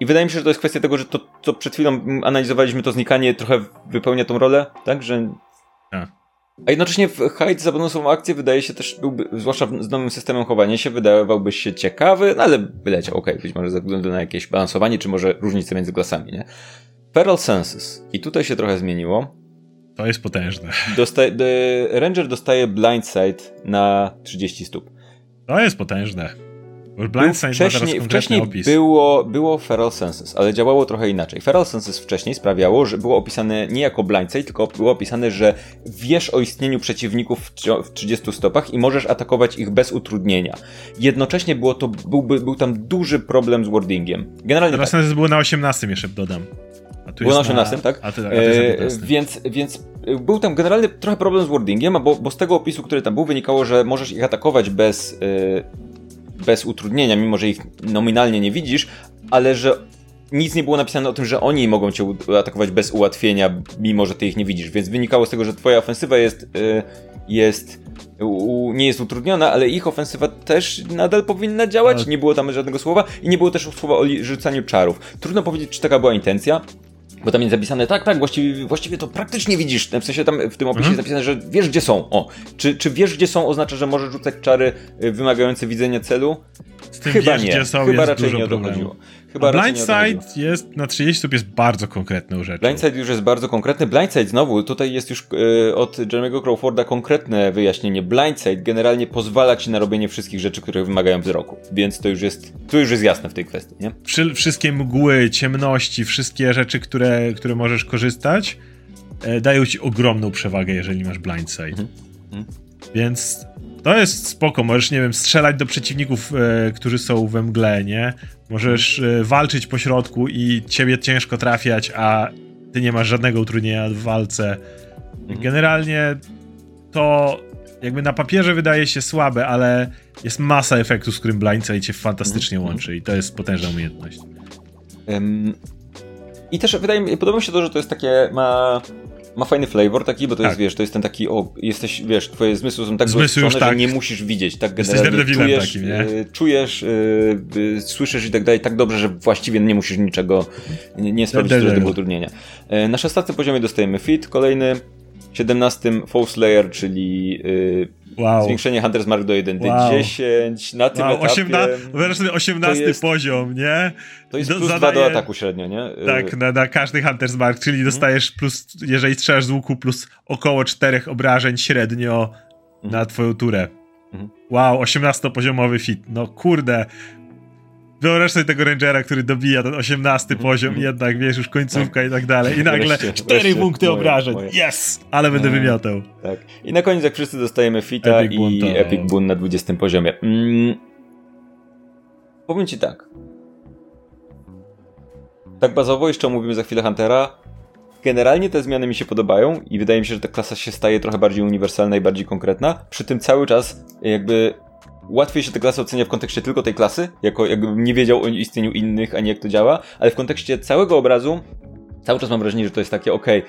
I wydaje mi się, że to jest kwestia tego, że to, co przed chwilą analizowaliśmy, to znikanie trochę wypełnia tą rolę, tak? Że... Tak. A jednocześnie w Hide za bonusową akcję wydaje się też, byłby, zwłaszcza z nowym systemem chowania się, wydawałby się ciekawy, no ale wyleciał, okej, okay, być może ze względu na jakieś balansowanie, czy może różnice między klasami, nie? Feral Senses. I tutaj się trochę zmieniło. To jest potężne. Dostaje, Ranger dostaje blindside na 30 stóp. To jest potężne. Blindside wcześniej, wcześniej opis. Było, było Feral Senses, ale działało trochę inaczej. Feral Senses wcześniej sprawiało, że było opisane nie jako blindside, tylko było opisane, że wiesz o istnieniu przeciwników w 30 stopach i możesz atakować ich bez utrudnienia. Jednocześnie było to, byłby, był tam duży problem z wordingiem. Generalnie Feral tak. Senses było na 18 jeszcze dodam. Było na 18, tak? A ty, a ty e, więc, więc był tam generalnie trochę problem z wordingiem, bo, bo z tego opisu, który tam był, wynikało, że możesz ich atakować bez, e, bez utrudnienia, mimo że ich nominalnie nie widzisz, ale że nic nie było napisane o tym, że oni mogą cię atakować bez ułatwienia, mimo że ty ich nie widzisz. Więc wynikało z tego, że twoja ofensywa jest, e, jest nie jest utrudniona, ale ich ofensywa też nadal powinna działać. Tak. Nie było tam żadnego słowa i nie było też słowa o rzucaniu czarów. Trudno powiedzieć, czy taka była intencja. Bo tam jest zapisane, tak, tak, właściwie, właściwie to praktycznie widzisz. W sensie tam w tym opisie mhm. jest zapisane, że wiesz gdzie są. O, czy, czy wiesz gdzie są oznacza, że możesz rzucać czary y, wymagające widzenia celu? Chyba wiesz, nie. Są, Chyba raczej nie o to chodziło. Chyba Blindside jest na 30 stóp jest bardzo konkretną rzeczą. Blindside już jest bardzo konkretny. Blindside znowu, tutaj jest już yy, od Jeremy'ego Crawforda konkretne wyjaśnienie. Blindside generalnie pozwala ci na robienie wszystkich rzeczy, które wymagają wzroku. Więc to już jest, to już jest jasne w tej kwestii, nie? Wszy wszystkie mgły, ciemności, wszystkie rzeczy, które, które możesz korzystać, e, dają ci ogromną przewagę, jeżeli masz Blindside. Mhm. Mhm. Więc to jest spoko, możesz, nie wiem, strzelać do przeciwników, e, którzy są we mgle, nie? Możesz e, walczyć po środku i ciebie ciężko trafiać, a ty nie masz żadnego utrudnienia w walce. Mhm. Generalnie to jakby na papierze wydaje się słabe, ale jest masa efektów, którym Blindside cię fantastycznie mhm. łączy i to jest potężna umiejętność. Um, I też wydaje mi podoba mi się to, że to jest takie, ma ma fajny flavor taki, bo to tak. jest, wiesz, to jest ten taki, o, jesteś, wiesz, twoje zmysły są tak zmysły już tak. że nie musisz widzieć, tak generalnie czujesz, takim? Y, czujesz, y, y, słyszysz i tak dalej tak dobrze, że właściwie nie musisz niczego, nie, nie sprawić żadnego utrudnienia. Y, na 16 poziomie dostajemy fit, kolejny, 17 False Layer, czyli y, wow. zwiększenie Hunter's Mark do 1 wow. 10 na tym wow. etapie. 18, wyobraź sobie 18 jest, poziom, nie? To jest do, plus zadaje, 2 do ataku średnio, nie? Tak, na, na każdy Hunter's Mark, czyli hmm. dostajesz plus, jeżeli strzelasz z łuku, plus około 4 obrażeń średnio hmm. na twoją turę. Hmm. Wow, 18-poziomowy fit. No kurde, wyobraź sobie tego Rangera, który dobija ten 18 mm, poziom, jednak wiesz, już końcówka i tak dalej. I nagle wreszcie, 4 wreszcie, punkty moje, obrażeń. Moje. Yes! Ale będę wymiotał. Tak. I na koniec, jak wszyscy dostajemy Fita Epic i to... Epic Boon na 20 poziomie. Mm. Powiem ci tak. Tak bazowo, jeszcze omówimy za chwilę Huntera. Generalnie te zmiany mi się podobają i wydaje mi się, że ta klasa się staje trochę bardziej uniwersalna i bardziej konkretna. Przy tym cały czas jakby łatwiej się tę klasę ocenia w kontekście tylko tej klasy, jako jakbym nie wiedział o istnieniu innych, ani jak to działa, ale w kontekście całego obrazu cały czas mam wrażenie, że to jest takie, okay,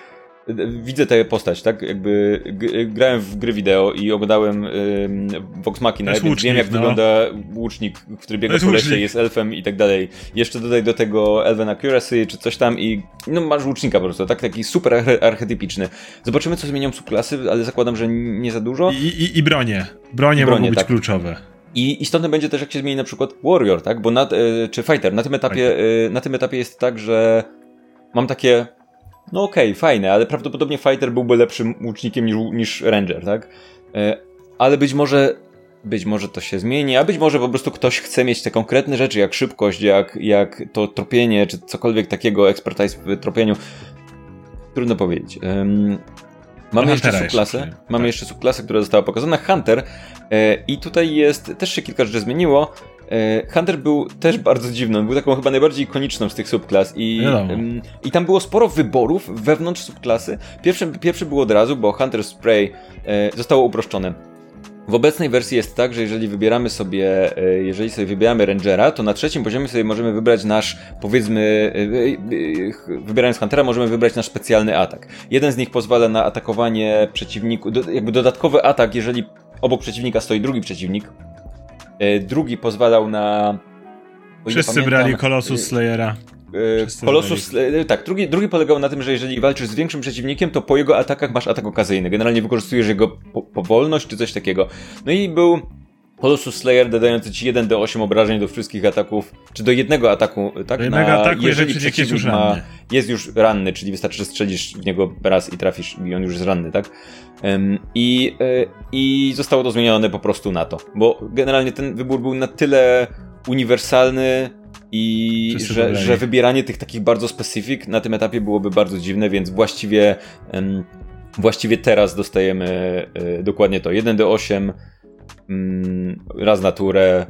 widzę tę postać, tak? Jakby grałem w gry wideo i oglądałem ym, Vox Machina, więc łucznik, wiem jak no. wygląda łucznik, który biega po lesie, jest elfem i tak dalej. Jeszcze dodaj do tego Elven Accuracy czy coś tam i no masz łucznika po prostu, tak? Taki super archetypiczny. Zobaczymy co zmienią subklasy, ale zakładam, że nie za dużo. I, i, i bronie. Bronie, bronie mogą być tak. kluczowe. I istotne będzie też, jak się zmieni na przykład Warrior, tak? Bo na, y, czy Fighter. Na tym etapie, y, na tym etapie jest tak, że mam takie no okej, okay, fajne, ale prawdopodobnie Fighter byłby lepszym łucznikiem niż, niż Ranger, tak? E, ale być może być może to się zmieni, a być może po prostu ktoś chce mieć te konkretne rzeczy, jak szybkość, jak, jak to tropienie, czy cokolwiek takiego, expertise w tropieniu. Trudno powiedzieć. Um, mamy jeszcze subklasę, mamy tak. jeszcze subklasę, która została pokazana, Hunter, e, i tutaj jest, też się kilka rzeczy zmieniło. E, Hunter był też bardzo dziwny, on był taką chyba najbardziej ikoniczną z tych subklas i, i tam było sporo wyborów wewnątrz subklasy. Pierwszy, pierwszy był od razu, bo Hunter Spray e, zostało uproszczone. W obecnej wersji jest tak, że jeżeli wybieramy sobie, e, jeżeli sobie wybieramy Rangera, to na trzecim poziomie sobie możemy wybrać nasz, powiedzmy, wybierając Huntera, możemy wybrać nasz specjalny atak. Jeden z nich pozwala na atakowanie przeciwniku, jakby dodatkowy atak, jeżeli obok przeciwnika stoi drugi przeciwnik, E, drugi pozwalał na Wszyscy brali Colossus y, Slayera. Colossus, tak, drugi, drugi polegał na tym, że jeżeli walczysz z większym przeciwnikiem, to po jego atakach masz atak okazyjny. Generalnie wykorzystujesz jego po powolność czy coś takiego. No i był Colossus Slayer dodający ci 1d8 obrażeń do wszystkich ataków, czy do jednego ataku, tak? Do jednego na, ataku, jeżeli przeciwnik jest już ranny. jest już ranny, czyli wystarczy, że strzelisz w niego raz i trafisz i on już jest ranny, tak? Um, i, y, I zostało to zmienione po prostu na to, bo generalnie ten wybór był na tyle uniwersalny i że, że, wybieranie tych takich bardzo specyfik na tym etapie byłoby bardzo dziwne, więc właściwie um, właściwie teraz dostajemy y, dokładnie to 1d8 Mm, raz naturę,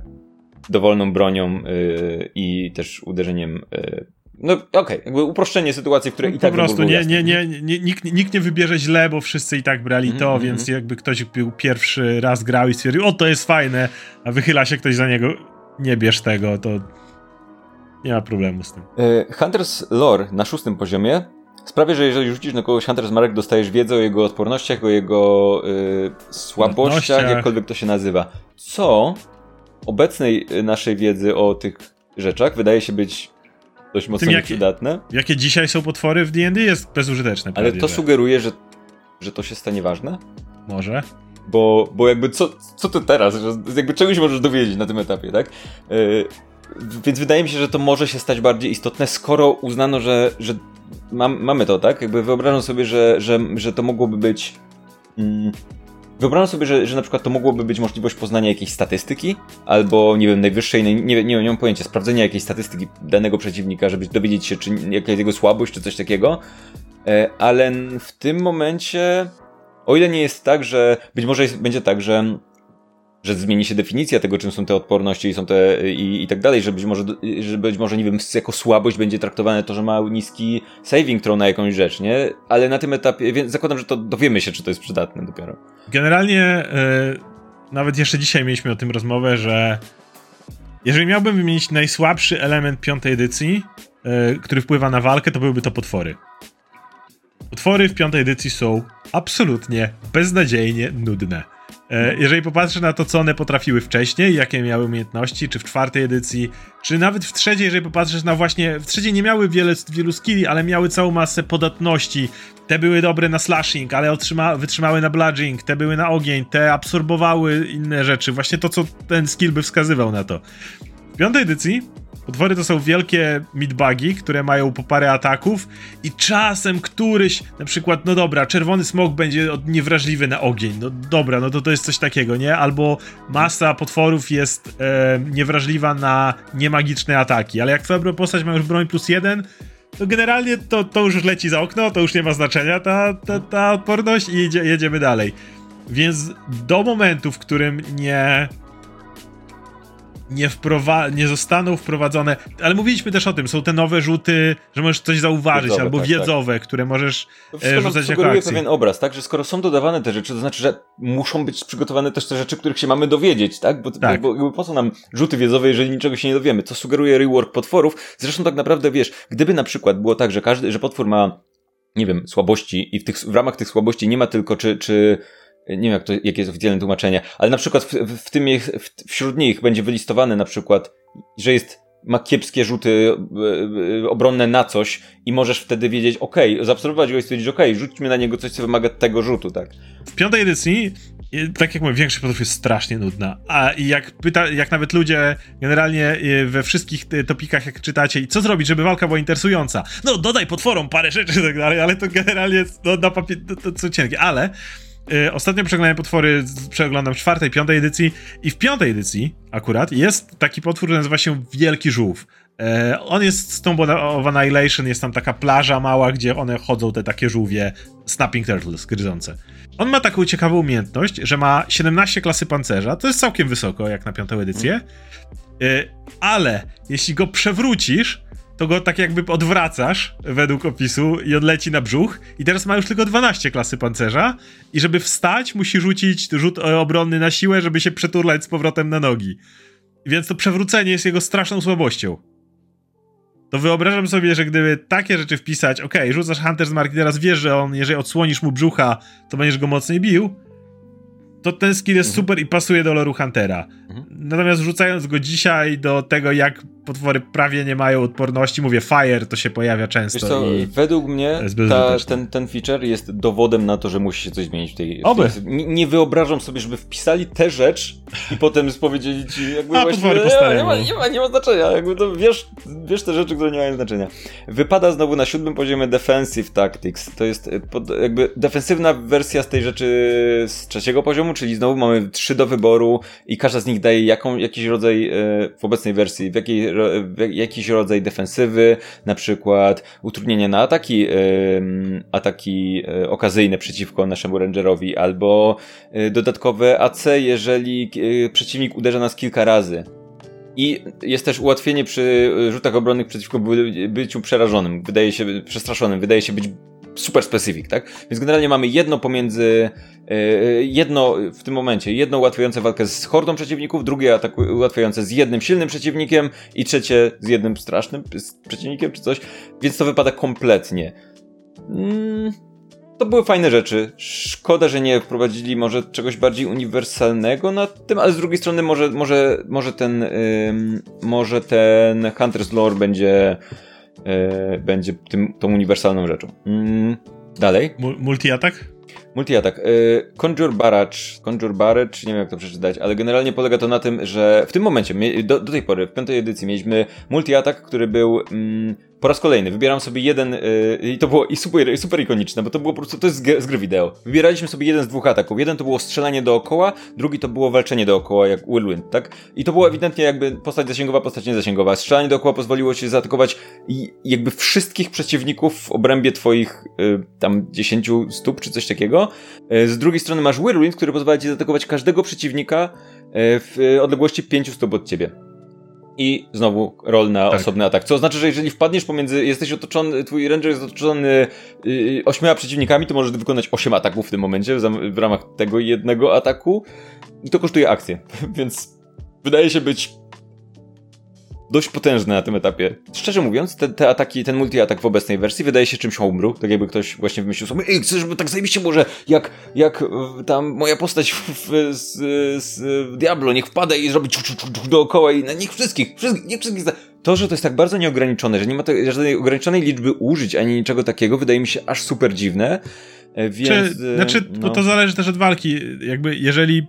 dowolną bronią yy, i też uderzeniem. Yy, no okej, okay, jakby uproszczenie sytuacji, w której no, i tak Po prostu nie, nie, nie, nie, nikt, nikt nie wybierze źle, bo wszyscy i tak brali mm -hmm. to, mhm, więc mhm. jakby ktoś był pierwszy raz grał i stwierdził, o to jest fajne, a wychyla się ktoś za niego, nie bierz tego, to nie ma problemu z tym. Y, Hunters Lore na szóstym poziomie sprawia, że jeżeli rzucisz na kogoś Hunter's Mark, dostajesz wiedzę o jego odpornościach, o jego yy, słabościach, jakkolwiek to się nazywa. Co obecnej y, naszej wiedzy o tych rzeczach wydaje się być dość mocno jakie, przydatne. Jakie dzisiaj są potwory w D&D jest bezużyteczne. Ale to że. sugeruje, że, że to się stanie ważne? Może. Bo, bo jakby co, co ty teraz? Że jakby czegoś możesz dowiedzieć na tym etapie, tak? Yy, więc wydaje mi się, że to może się stać bardziej istotne, skoro uznano, że, że mam, mamy to, tak? Jakby wyobrażam sobie, że, że, że to mogłoby być. Mm, wyobrażam sobie, że, że na przykład to mogłoby być możliwość poznania jakiejś statystyki, albo nie wiem, najwyższej, nie, nie, nie, mam pojęcia, sprawdzenia jakiejś statystyki danego przeciwnika, żeby dowiedzieć się, czy jaka jest jego słabość, czy coś takiego. E, ale w tym momencie, o ile nie jest tak, że być może jest, będzie tak, że że zmieni się definicja tego, czym są te odporności i są te i, i tak dalej, że być może, że być może, nie wiem, jako słabość będzie traktowane to, że ma niski saving throw na jakąś rzecz, nie? Ale na tym etapie, więc zakładam, że to dowiemy się, czy to jest przydatne dopiero. Generalnie, yy, nawet jeszcze dzisiaj mieliśmy o tym rozmowę, że jeżeli miałbym wymienić najsłabszy element piątej edycji, yy, który wpływa na walkę, to byłyby to potwory. Potwory w piątej edycji są absolutnie beznadziejnie nudne. E, jeżeli popatrzę na to, co one potrafiły wcześniej, jakie miały umiejętności, czy w czwartej edycji, czy nawet w trzeciej, jeżeli popatrzysz na właśnie. W trzeciej nie miały wiele, wielu skilli, ale miały całą masę podatności. Te były dobre na slashing, ale otrzyma, wytrzymały na bludging, te były na ogień, te absorbowały inne rzeczy. Właśnie to, co ten skill by wskazywał na to. W piątej edycji Potwory to są wielkie midbugi, które mają po parę ataków i czasem któryś, na przykład, no dobra, czerwony smok będzie niewrażliwy na ogień, no dobra, no to to jest coś takiego, nie? Albo masa potworów jest e, niewrażliwa na niemagiczne ataki, ale jak twoja postać ma już broń plus jeden, to generalnie to, to już leci za okno, to już nie ma znaczenia ta, ta, ta odporność i jedzie, jedziemy dalej. Więc do momentu, w którym nie nie, wprowa- nie zostaną wprowadzone, ale mówiliśmy też o tym, są te nowe rzuty, że możesz coś zauważyć, wiedzowe, albo tak, wiedzowe, tak. które możesz e, rzucać jako akcję. pewien obraz, tak, że skoro są dodawane te rzeczy, to znaczy, że muszą być przygotowane też te rzeczy, których się mamy dowiedzieć, tak, bo, tak. bo, bo po co nam rzuty wiedzowe, jeżeli niczego się nie dowiemy, co sugeruje rework potworów, zresztą tak naprawdę, wiesz, gdyby na przykład było tak, że każdy, że potwór ma nie wiem, słabości i w, tych, w ramach tych słabości nie ma tylko czy, czy nie wiem jak to, jakie jest oficjalne tłumaczenie, ale na przykład w, w, tym, w, wśród nich będzie wylistowany na przykład, że jest ma kiepskie rzuty e, e, obronne na coś i możesz wtedy wiedzieć, ok, zaobserwować go i stwierdzić, ok, rzućmy na niego coś, co wymaga tego rzutu, tak. W piątej edycji tak jak mówię, większość potworów jest strasznie nudna. A jak pyta, jak nawet ludzie generalnie e, we wszystkich topikach, jak czytacie, co zrobić, żeby walka była interesująca? No, dodaj potworom parę rzeczy i tak dalej, ale to generalnie no, na papier, to, to, to cienkie. Ale Yy, ostatnio przeglądałem potwory, przeglądam czwartej, piątej edycji i w piątej edycji akurat jest taki potwór, który nazywa się Wielki Żółw. Yy, on jest z Tomb of Annihilation, jest tam taka plaża mała, gdzie one chodzą, te takie żółwie, snapping turtles, gryzące. On ma taką ciekawą umiejętność, że ma 17 klasy pancerza, to jest całkiem wysoko, jak na piątą edycję, yy, ale jeśli go przewrócisz, to go tak jakby odwracasz według opisu i odleci na brzuch. I teraz ma już tylko 12 klasy pancerza. I żeby wstać, musi rzucić rzut obronny na siłę, żeby się przeturlać z powrotem na nogi. Więc to przewrócenie jest jego straszną słabością. To wyobrażam sobie, że gdyby takie rzeczy wpisać, ok, rzucasz Hunter's Mark i teraz wiesz, że on, jeżeli odsłonisz mu brzucha, to będziesz go mocniej bił, to ten skill jest mhm. super i pasuje do loru Huntera. Mhm. Natomiast wrzucając go dzisiaj do tego, jak potwory prawie nie mają odporności. Mówię, fire to się pojawia często. Wiesz co, i według mnie ta, ten, ten feature jest dowodem na to, że musi się coś zmienić w tej... Oby. W tej nie, nie wyobrażam sobie, żeby wpisali tę rzecz i potem spowiedzieli ci jakby A, właśnie, nie, nie, ma, nie, ma, nie ma znaczenia, jakby to wiesz, wiesz te rzeczy, które nie mają znaczenia. Wypada znowu na siódmym poziomie Defensive Tactics. To jest y, pod, jakby defensywna wersja z tej rzeczy z trzeciego poziomu, czyli znowu mamy trzy do wyboru i każda z nich daje jaką, jakiś rodzaj y, w obecnej wersji, w, jakiej, jakiś rodzaj defensywy, na przykład utrudnienie na ataki, ataki y, okazyjne przeciwko naszemu rangerowi, albo y, dodatkowe AC, jeżeli y, przeciwnik uderza nas kilka razy. I jest też ułatwienie przy rzutach obronnych przeciwko by- byciu przerażonym, wydaje się, przestraszonym, wydaje się być super specific, tak? Więc generalnie mamy jedno pomiędzy, y, jedno w tym momencie, jedno ułatwiające walkę z hordą przeciwników, drugie ataku- ułatwiające z jednym silnym przeciwnikiem i trzecie z jednym strasznym przeciwnikiem czy coś, więc to wypada kompletnie. Mm, to były fajne rzeczy. Szkoda, że nie wprowadzili może czegoś bardziej uniwersalnego na tym, ale z drugiej strony może, może, może ten może ten Hunter's Lore będzie będzie tym, tą uniwersalną rzeczą. Mm, dalej. Mu- Multi-atak? Multi-atak. Y, Conjure Barrage, Conjure Barrage, nie wiem jak to przeczytać, ale generalnie polega to na tym, że w tym momencie, do, do tej pory, w piątej edycji mieliśmy multi-atak, który był mm, po raz kolejny. Wybieram sobie jeden y, i to było i super, super ikoniczne, bo to było po prostu, to jest z, gry- wideo. Wybieraliśmy sobie jeden z dwóch ataków. Jeden to było strzelanie dookoła, drugi to było walczenie dookoła, jak Whirlwind, tak? I to było ewidentnie jakby postać zasięgowa, postać niezasięgowa. Strzelanie dookoła pozwoliło ci zaatakować i jakby wszystkich przeciwników w obrębie twoich y, tam 10 stóp czy coś takiego. Y, Z drugiej strony masz Whirlwind, który pozwala ci zaatakować każdego przeciwnika y, w odległości 5 stóp od ciebie. I znowu roll na Tak. osobny atak. Co oznacza, że jeżeli wpadniesz pomiędzy, jesteś otoczony, twój ranger jest otoczony yy, ośmioma przeciwnikami, to możesz wykonać osiem ataków w tym momencie w, w ramach tego jednego ataku. I to kosztuje akcję. Więc wydaje się być dość potężny na tym etapie. Szczerze mówiąc, te, te ataki, ten multi-atak w obecnej wersji wydaje się czymś homebrew, tak jakby ktoś właśnie wymyślił sobie, ej, chcesz, żeby tak zajebiście może, jak, jak e, tam moja postać w, w, z, z Diablo, niech wpada i zrobi ciu, ciu, ciu, ciu dookoła i na nich wszystkich, wszystkich, niech wszystkich. To, że to jest tak bardzo nieograniczone, że nie ma te, żadnej ograniczonej liczby użyć, ani niczego takiego, wydaje mi się aż super dziwne, e, więc... Czy, e, znaczy, no. bo to zależy też od walki. Jakby, jeżeli.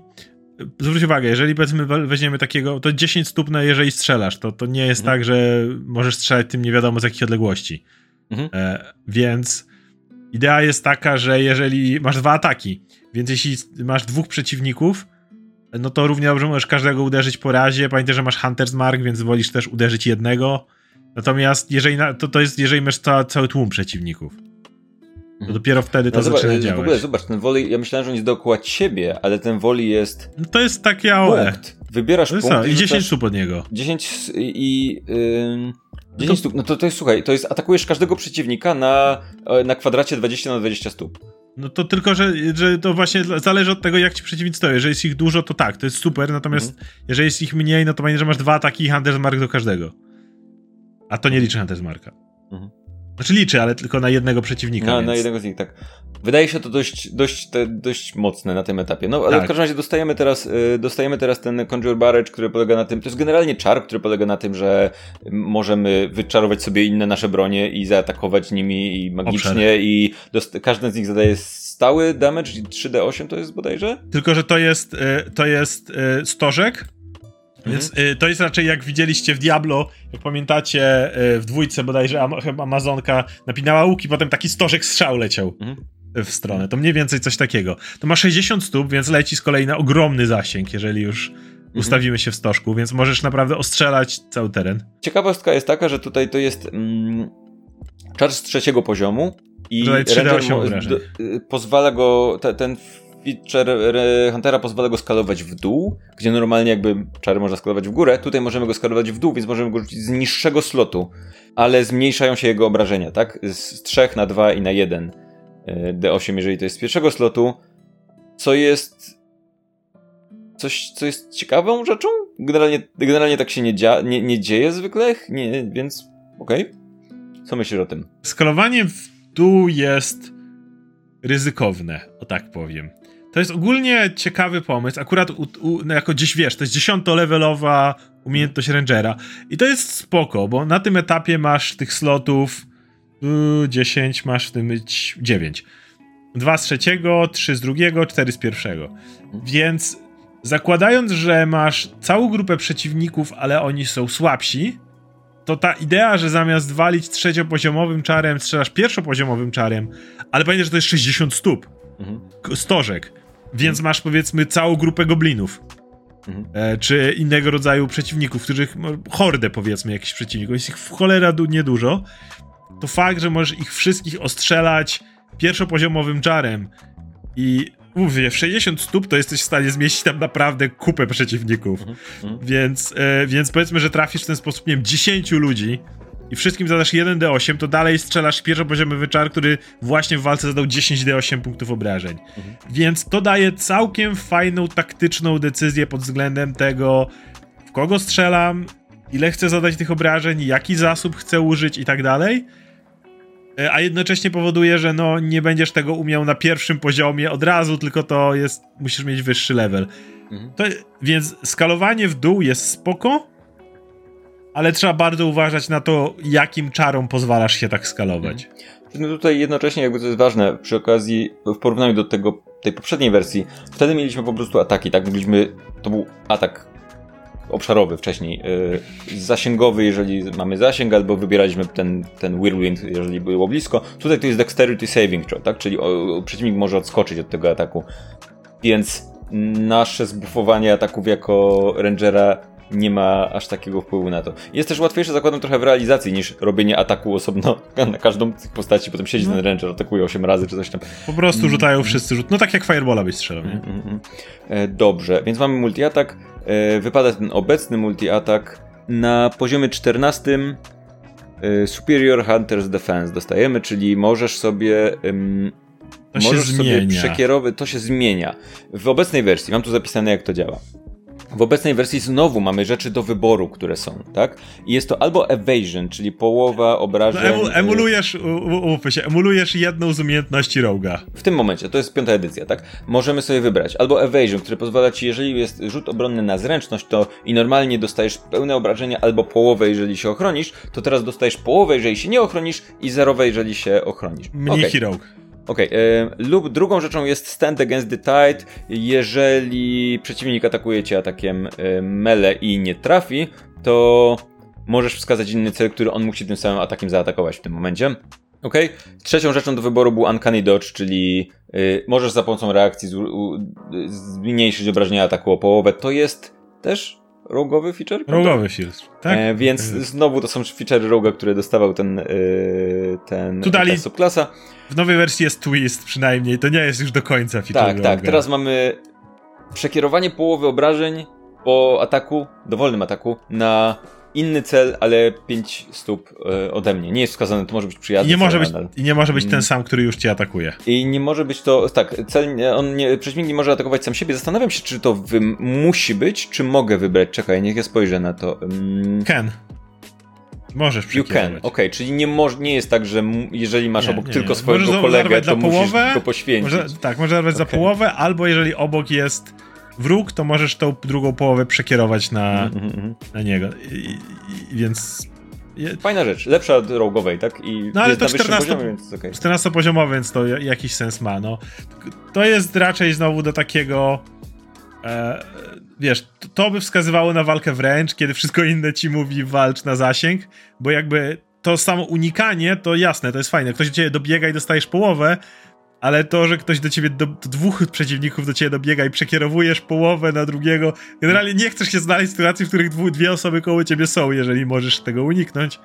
Zwróć uwagę, jeżeli powiedzmy we- weźmiemy takiego, to 10 stóp, jeżeli strzelasz, to, to nie jest Mhm. tak, że możesz strzelać tym nie wiadomo z jakich odległości. Mhm. E, więc idea jest taka, że jeżeli masz dwa ataki, więc jeśli masz dwóch przeciwników, no to równie dobrze możesz każdego uderzyć po razie. Pamiętaj, że masz Hunter's Mark, więc wolisz też uderzyć jednego. Natomiast jeżeli na, to, to jest, jeżeli masz ca, cały tłum przeciwników. To Mhm. dopiero wtedy to No zobacz, zaczyna w działać. ogóle zobacz, ten woli, ja myślałem, że on jest dookoła ciebie, ale ten woli jest No to jest takie AOE. punkt. Wybierasz To jest punkt? I 10 rzucasz stóp od niego. 10 s- i... Ym, 10 to- stóp, no to, to jest, słuchaj, to jest, atakujesz każdego przeciwnika na, e, na kwadracie 20 na 20 stóp. No to tylko, że, że to właśnie zależy od tego, jak ci przeciwnicy stoją. Jeżeli jest ich dużo, to tak, to jest super, natomiast Mhm. jeżeli jest ich mniej, no to pamiętaj, że masz dwa ataki i Hunter's Mark do każdego. A to nie liczy Hunter's Marka. Mhm. Znaczy liczy, ale tylko na jednego przeciwnika. Na, więc... na jednego z nich, tak. Wydaje się to dość, dość, te, dość mocne na tym etapie. No, ale Tak. w każdym razie dostajemy teraz, y, dostajemy teraz ten Conjure Barrage, który polega na tym, to jest generalnie czar, który polega na tym, że możemy wyczarować sobie inne nasze bronie i zaatakować nimi i magicznie Obszar. i dost- każdy z nich zadaje stały damage, i 3d8 to jest bodajże? Tylko, że to jest, y, to jest y, stożek. Więc y, to jest raczej jak widzieliście w Diablo, jak pamiętacie y, w dwójce bodajże Am- chyba Amazonka napinała łuk i potem taki stożek strzał leciał Mhm. w stronę. To mniej więcej coś takiego. To ma 60 stóp, więc leci z kolei na ogromny zasięg, jeżeli już Mhm. ustawimy się w stożku, więc możesz naprawdę ostrzelać cały teren. Ciekawostka jest taka, że tutaj to jest mm, czar z trzeciego poziomu i Tutaj 3D8 Ranger mo- obrażeń. d- y, pozwala go, te, ten feature re- Huntera pozwala go skalować w dół, gdzie normalnie jakby czary można skalować w górę, tutaj możemy go skalować w dół, więc możemy go rzucić z niższego slotu, ale zmniejszają się jego obrażenia, tak? Z 3 na 2 i na 1 y, D8, jeżeli to jest z pierwszego slotu, co jest coś, co jest ciekawą rzeczą. Generalnie, generalnie tak się nie, dzia- nie, nie dzieje zwykle, nie, więc okej. Co myślisz o tym? Skalowanie w dół jest ryzykowne, o tak powiem. To jest ogólnie ciekawy pomysł. Akurat u, u, no jako gdzieś wiesz, to jest dziesiątolevelowa umiejętność Rangera. I to jest spoko, bo na tym etapie masz tych slotów yy, 10, masz w tym być 9. Dwa z trzeciego, trzy z drugiego, cztery z pierwszego. Więc zakładając, że masz całą grupę przeciwników, ale oni są słabsi, to ta idea, że zamiast walić trzeciopoziomowym czarem, strzelasz pierwszopoziomowym czarem, ale pamiętaj, że to jest 60 stóp. Mhm. Stożek. Więc masz powiedzmy całą grupę goblinów. Mhm. E, czy innego rodzaju przeciwników, których hordę powiedzmy jakichś przeciwników, jest ich w cholera niedużo, to fakt, że możesz ich wszystkich ostrzelać pierwszopoziomowym czarem i mówię, w 60 stóp to jesteś w stanie zmieścić tam naprawdę kupę przeciwników. Mhm. Mhm. Więc, e, więc powiedzmy, że trafisz w ten sposób, nie wiem, 10 ludzi i wszystkim zadasz 1d8, to dalej strzelasz pierwszopoziomowy czar, który właśnie w walce zadał 10d8 punktów obrażeń. Mhm. Więc to daje całkiem fajną, taktyczną decyzję pod względem tego, w kogo strzelam, ile chcę zadać tych obrażeń, jaki zasób chcę użyć i tak dalej. E, a jednocześnie powoduje, że no nie będziesz tego umiał na pierwszym poziomie od razu, tylko to jest, musisz mieć wyższy level. Mhm. To, więc skalowanie w dół jest spoko, ale trzeba bardzo uważać na to, jakim czarom pozwalasz się tak skalować. Mhm. No tutaj jednocześnie jakby to jest ważne, przy okazji w porównaniu do tego, tej poprzedniej wersji, wtedy mieliśmy po prostu ataki, tak? Mogliśmy, to był atak obszarowy wcześniej, yy, zasięgowy, jeżeli mamy zasięg, albo wybieraliśmy ten, ten whirlwind, jeżeli było blisko. Tutaj to jest dexterity saving throw, tak? Czyli o, przeciwnik może odskoczyć od tego ataku. Więc nasze zbufowanie ataków jako rangera nie ma aż takiego wpływu na to. Jest też łatwiejsze, zakładam, trochę w realizacji niż robienie ataku osobno na każdą z tych postaci. Potem siedzi no. ten ranger, atakuje 8 razy czy coś tam. Po prostu rzucają mm. wszyscy rzut. No tak jak Firebola byś strzelał, nie? Mm, mm. E, dobrze, więc mamy multi-atak. E, wypada ten obecny multi-atak na poziomie 14 e, Superior Hunter's Defense dostajemy, czyli możesz sobie to możesz sobie przekierować, to się zmienia. W obecnej wersji, mam tu zapisane jak to działa. W obecnej wersji znowu mamy rzeczy do wyboru, które są, tak? I jest to albo evasion, czyli połowa obrażeń... No, y, emulujesz, umówmy się, emulujesz jedną z umiejętności Roga. W tym momencie, to jest piąta edycja, tak? Możemy sobie wybrać albo evasion, który pozwala ci, jeżeli jest rzut obronny na zręczność, to i normalnie dostajesz pełne obrażenia, albo połowę, jeżeli się ochronisz, to teraz dostajesz połowę, jeżeli się nie ochronisz i zerowe, jeżeli się ochronisz. Mniki okay. Okej, okay, lub drugą rzeczą jest stand against the tide. Jeżeli przeciwnik atakuje cię atakiem y, mele i nie trafi, to możesz wskazać inny cel, który on musi tym samym atakiem zaatakować w tym momencie. Ok. Trzecią rzeczą do wyboru był Uncanny Dodge, czyli y, możesz za pomocą reakcji z, u, zmniejszyć obrażenia ataku o połowę. To jest też rogowy feature? Rogowy feature, tak? E, więc znowu to są feature roga, które dostawał ten, yy, ten tu dali, subklasa. W nowej wersji jest twist przynajmniej, to nie jest już do końca feature Tak, roga. tak, teraz mamy przekierowanie połowy obrażeń po ataku, dowolnym ataku, na inny cel, ale 5 stóp e, ode mnie. Nie jest wskazane, to może być przyjazny. I nie może być, I nie może być ten mm. sam, który już cię atakuje. I nie może być to, tak, cel, on nie, przeciwnik nie może atakować sam siebie. Zastanawiam się, czy to wy, musi być, czy mogę wybrać. Czekaj, niech ja spojrzę na to. Um... Can. Możesz You can, okej, okay, czyli nie, moż, nie jest tak, że jeżeli masz nie, obok nie, tylko nie. swojego możesz kolegę, to musisz połowę, go poświęcić. Może, tak, możesz zarwać okay. za połowę, albo jeżeli obok jest wróg, to możesz tą drugą połowę przekierować na, mm -hmm. na niego. I, i, więc. Fajna rzecz, lepsza od rogowej, tak? I no ale to 14, poziomie, więc okay. 14 poziomowy, więc to jakiś sens ma. No. To jest raczej znowu do takiego. E, wiesz, to, to by wskazywało na walkę wręcz, kiedy wszystko inne ci mówi walcz na zasięg, bo jakby to samo unikanie, to jasne, to jest fajne. Ktoś do ciebie dobiega i dostajesz połowę, ale to, że ktoś do ciebie, do, do, dwóch przeciwników do ciebie dobiega i przekierowujesz połowę na drugiego, generalnie nie chcesz się znaleźć w sytuacji, w których dwu, dwie osoby koło ciebie są, jeżeli możesz tego uniknąć.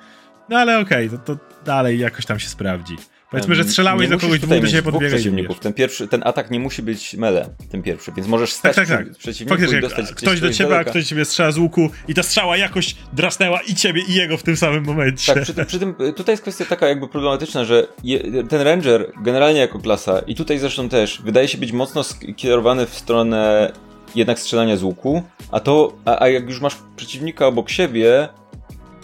No ale okej, okay, to, to dalej jakoś tam się sprawdzi. Powiedzmy, że strzelałeś do kogoś dwóch, do siebie podbiegać. przeciwników. Ten, pierwszy, ten atak nie musi być mele, ten pierwszy, więc możesz stać tak, tak, tak. przeciwniku Faktycznie, i dostać Ktoś do ciebie, a ktoś ciebie strzela z łuku i ta strzała jakoś drasnęła i ciebie i jego w tym samym momencie. Tak, przy tym, przy tym tutaj jest kwestia taka jakby problematyczna, że je, ten Ranger generalnie jako klasa i tutaj zresztą też wydaje się być mocno skierowany w stronę jednak strzelania z łuku, a to, a, a jak już masz przeciwnika obok siebie,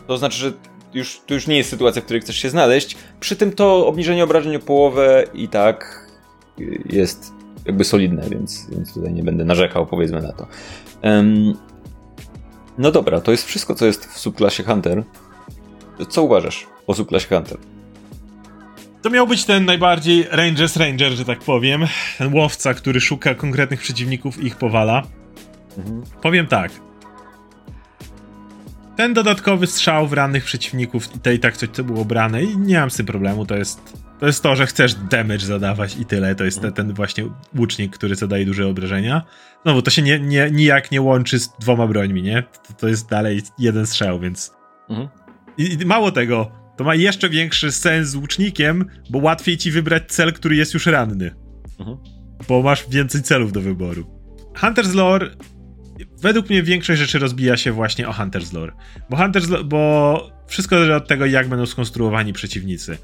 to znaczy, że już, to już nie jest sytuacja, w której chcesz się znaleźć. Przy tym to obniżenie obrażeń o połowę i tak jest jakby solidne, więc, więc tutaj nie będę narzekał, powiedzmy na to. Um, No dobra, to jest wszystko, co jest w subklasie Hunter. Co uważasz o subklasie Hunter? To miał być ten najbardziej Rangers Ranger, że tak powiem. Ten łowca, który szuka konkretnych przeciwników i ich powala. Mhm. Powiem tak. Ten dodatkowy strzał w rannych przeciwników i i tak coś, co było brane i nie mam z tym problemu, to jest to jest to, że chcesz damage zadawać i tyle. To jest ten, ten właśnie łucznik, który zadaje duże obrażenia. No bo to się nie, nie, nijak nie łączy z dwoma brońmi, nie? To, to jest dalej jeden strzał, więc... Mhm. I, I mało tego, to ma jeszcze większy sens z łucznikiem, bo łatwiej ci wybrać cel, który jest już ranny. Mhm. Bo masz więcej celów do wyboru. Hunter's Lore według mnie większość rzeczy rozbija się właśnie o Hunter's Lore. Bo Hunter's Lore, bo wszystko zależy od tego, jak będą skonstruowani przeciwnicy.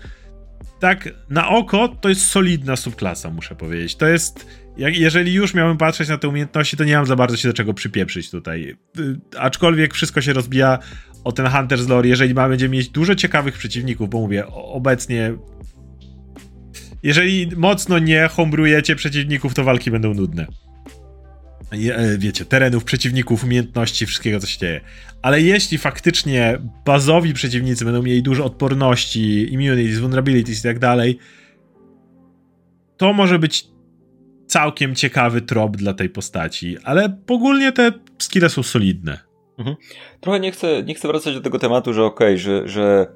Tak, na oko to jest solidna subklasa, muszę powiedzieć. To jest, jak, jeżeli już miałem patrzeć na te umiejętności, to nie mam za bardzo się do czego przypieprzyć tutaj. Y, aczkolwiek wszystko się rozbija o ten Hunter's Lore, jeżeli ma, będziemy mieć dużo ciekawych przeciwników, bo mówię, obecnie jeżeli mocno nie hombrujecie przeciwników, to walki będą nudne. E, wiecie, terenów, przeciwników, umiejętności, wszystkiego, co się dzieje. Ale jeśli faktycznie bazowi przeciwnicy będą mieli dużo odporności, immunities, vulnerabilities i tak dalej, to może być całkiem ciekawy trop dla tej postaci, ale ogólnie te skille są solidne. Mhm. Trochę nie chcę, nie chcę wracać do tego tematu, że okej, okay, że, że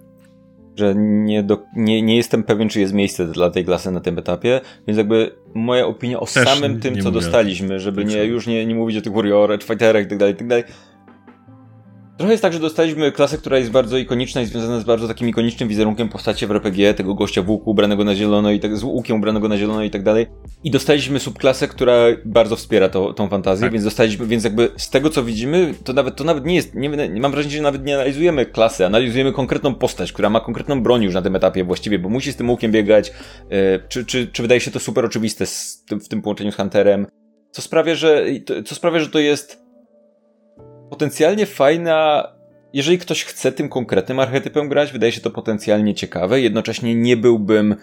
że nie, do, nie, nie jestem pewien, czy jest miejsce dla tej klasy na tym etapie, więc jakby moja opinia o Też samym tym, co dostaliśmy, żeby nie, już nie, nie mówić o tych Warriorach, Fighterach itd., itd., Trochę jest tak, że dostaliśmy klasę, która jest bardzo ikoniczna i związana z bardzo takim ikonicznym wizerunkiem postaci w RPG, tego gościa w łuku ubranego na zielono i tak, z łukiem ubranego na zielono i tak dalej. I dostaliśmy subklasę, która bardzo wspiera to, tą fantazję, tak. więc dostaliśmy, więc jakby z tego co widzimy, to nawet, to nawet nie jest, nie, mam wrażenie, że nawet nie analizujemy klasy, analizujemy konkretną postać, która ma konkretną broń już na tym etapie właściwie, bo musi z tym łukiem biegać, yy, czy, czy, czy wydaje się to super oczywiste z tym, w tym połączeniu z Hunterem, co sprawia, że, co sprawia, że to jest potencjalnie fajna. Jeżeli ktoś chce tym konkretnym archetypem grać, wydaje się to potencjalnie ciekawe. Jednocześnie nie byłbym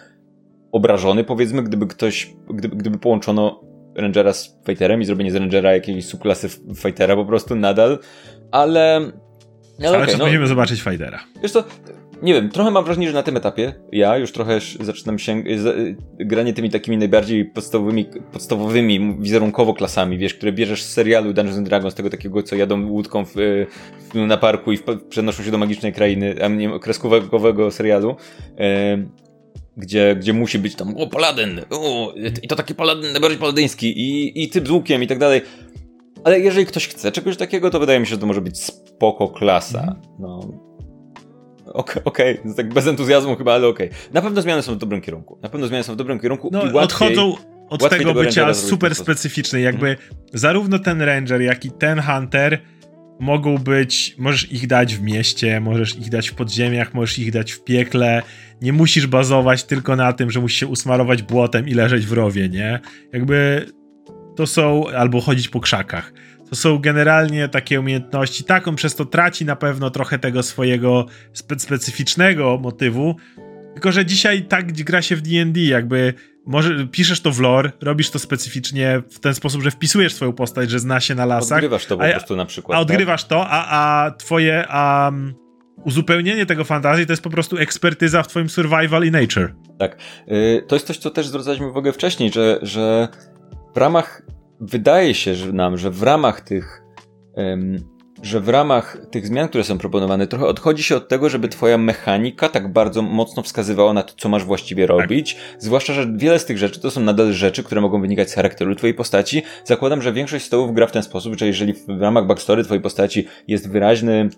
obrażony, powiedzmy, gdyby ktoś, gdyby, gdyby połączono Rangera z Fighterem i zrobienie z Rangera jakiejś subklasy Fightera po prostu nadal, ale... ale, ale okay, no, musimy zobaczyć Fightera. Wiesz to nie wiem, trochę mam wrażenie, że na tym etapie ja już trochę zaczynam się granie tymi takimi najbardziej podstawowymi, podstawowymi wizerunkowo klasami, wiesz, które bierzesz z serialu Dungeons and Dragons, tego takiego, co jadą łódką w, w, na parku i w, przenoszą się do magicznej krainy, a nie kreskówkowego serialu. E, gdzie, gdzie musi być tam, o, paladyn, o, i to taki paladyn, najbardziej paladyński, i, i typ z łukiem i tak dalej. Ale jeżeli ktoś chce czegoś takiego, to wydaje mi się, że to może być spoko klasa. No, Okej, okay, okay. tak bez entuzjazmu chyba, ale okej. Okay. Na pewno zmiany są w dobrym kierunku. Na pewno zmiany są w dobrym kierunku no, i łatwiej, odchodzą od tego bycia super specyficznej. Jakby hmm. zarówno ten ranger, jak i ten hunter mogą być, możesz ich dać w mieście, możesz ich dać w podziemiach, możesz ich dać w piekle. Nie musisz bazować tylko na tym, że musisz się usmarować błotem i leżeć w rowie, nie? Jakby to są, albo chodzić po krzakach to są generalnie takie umiejętności. Tak, on przez to traci na pewno trochę tego swojego spe specyficznego motywu. Tylko, że dzisiaj tak gra się w DD, jakby może piszesz to w lore, robisz to specyficznie w ten sposób, że wpisujesz swoją postać, że zna się na lasach. Odgrywasz to po prostu na przykład. A odgrywasz tak? to, a, a twoje a, uzupełnienie tego fantazji to jest po prostu ekspertyza w twoim survival i nature. Tak. Yy, to jest coś, co też zwracaliśmy uwagę wcześniej, że, że w ramach wydaje się że nam, że w ramach tych że w ramach tych zmian, które są proponowane, trochę odchodzi się od tego, żeby twoja mechanika tak bardzo mocno wskazywała na to, co masz właściwie tak. robić. Tak. Zwłaszcza, że wiele z tych rzeczy to są nadal rzeczy, które mogą wynikać z charakteru twojej postaci. Zakładam, że większość stołów gra w ten sposób, że jeżeli w ramach backstory twojej postaci jest wyraźny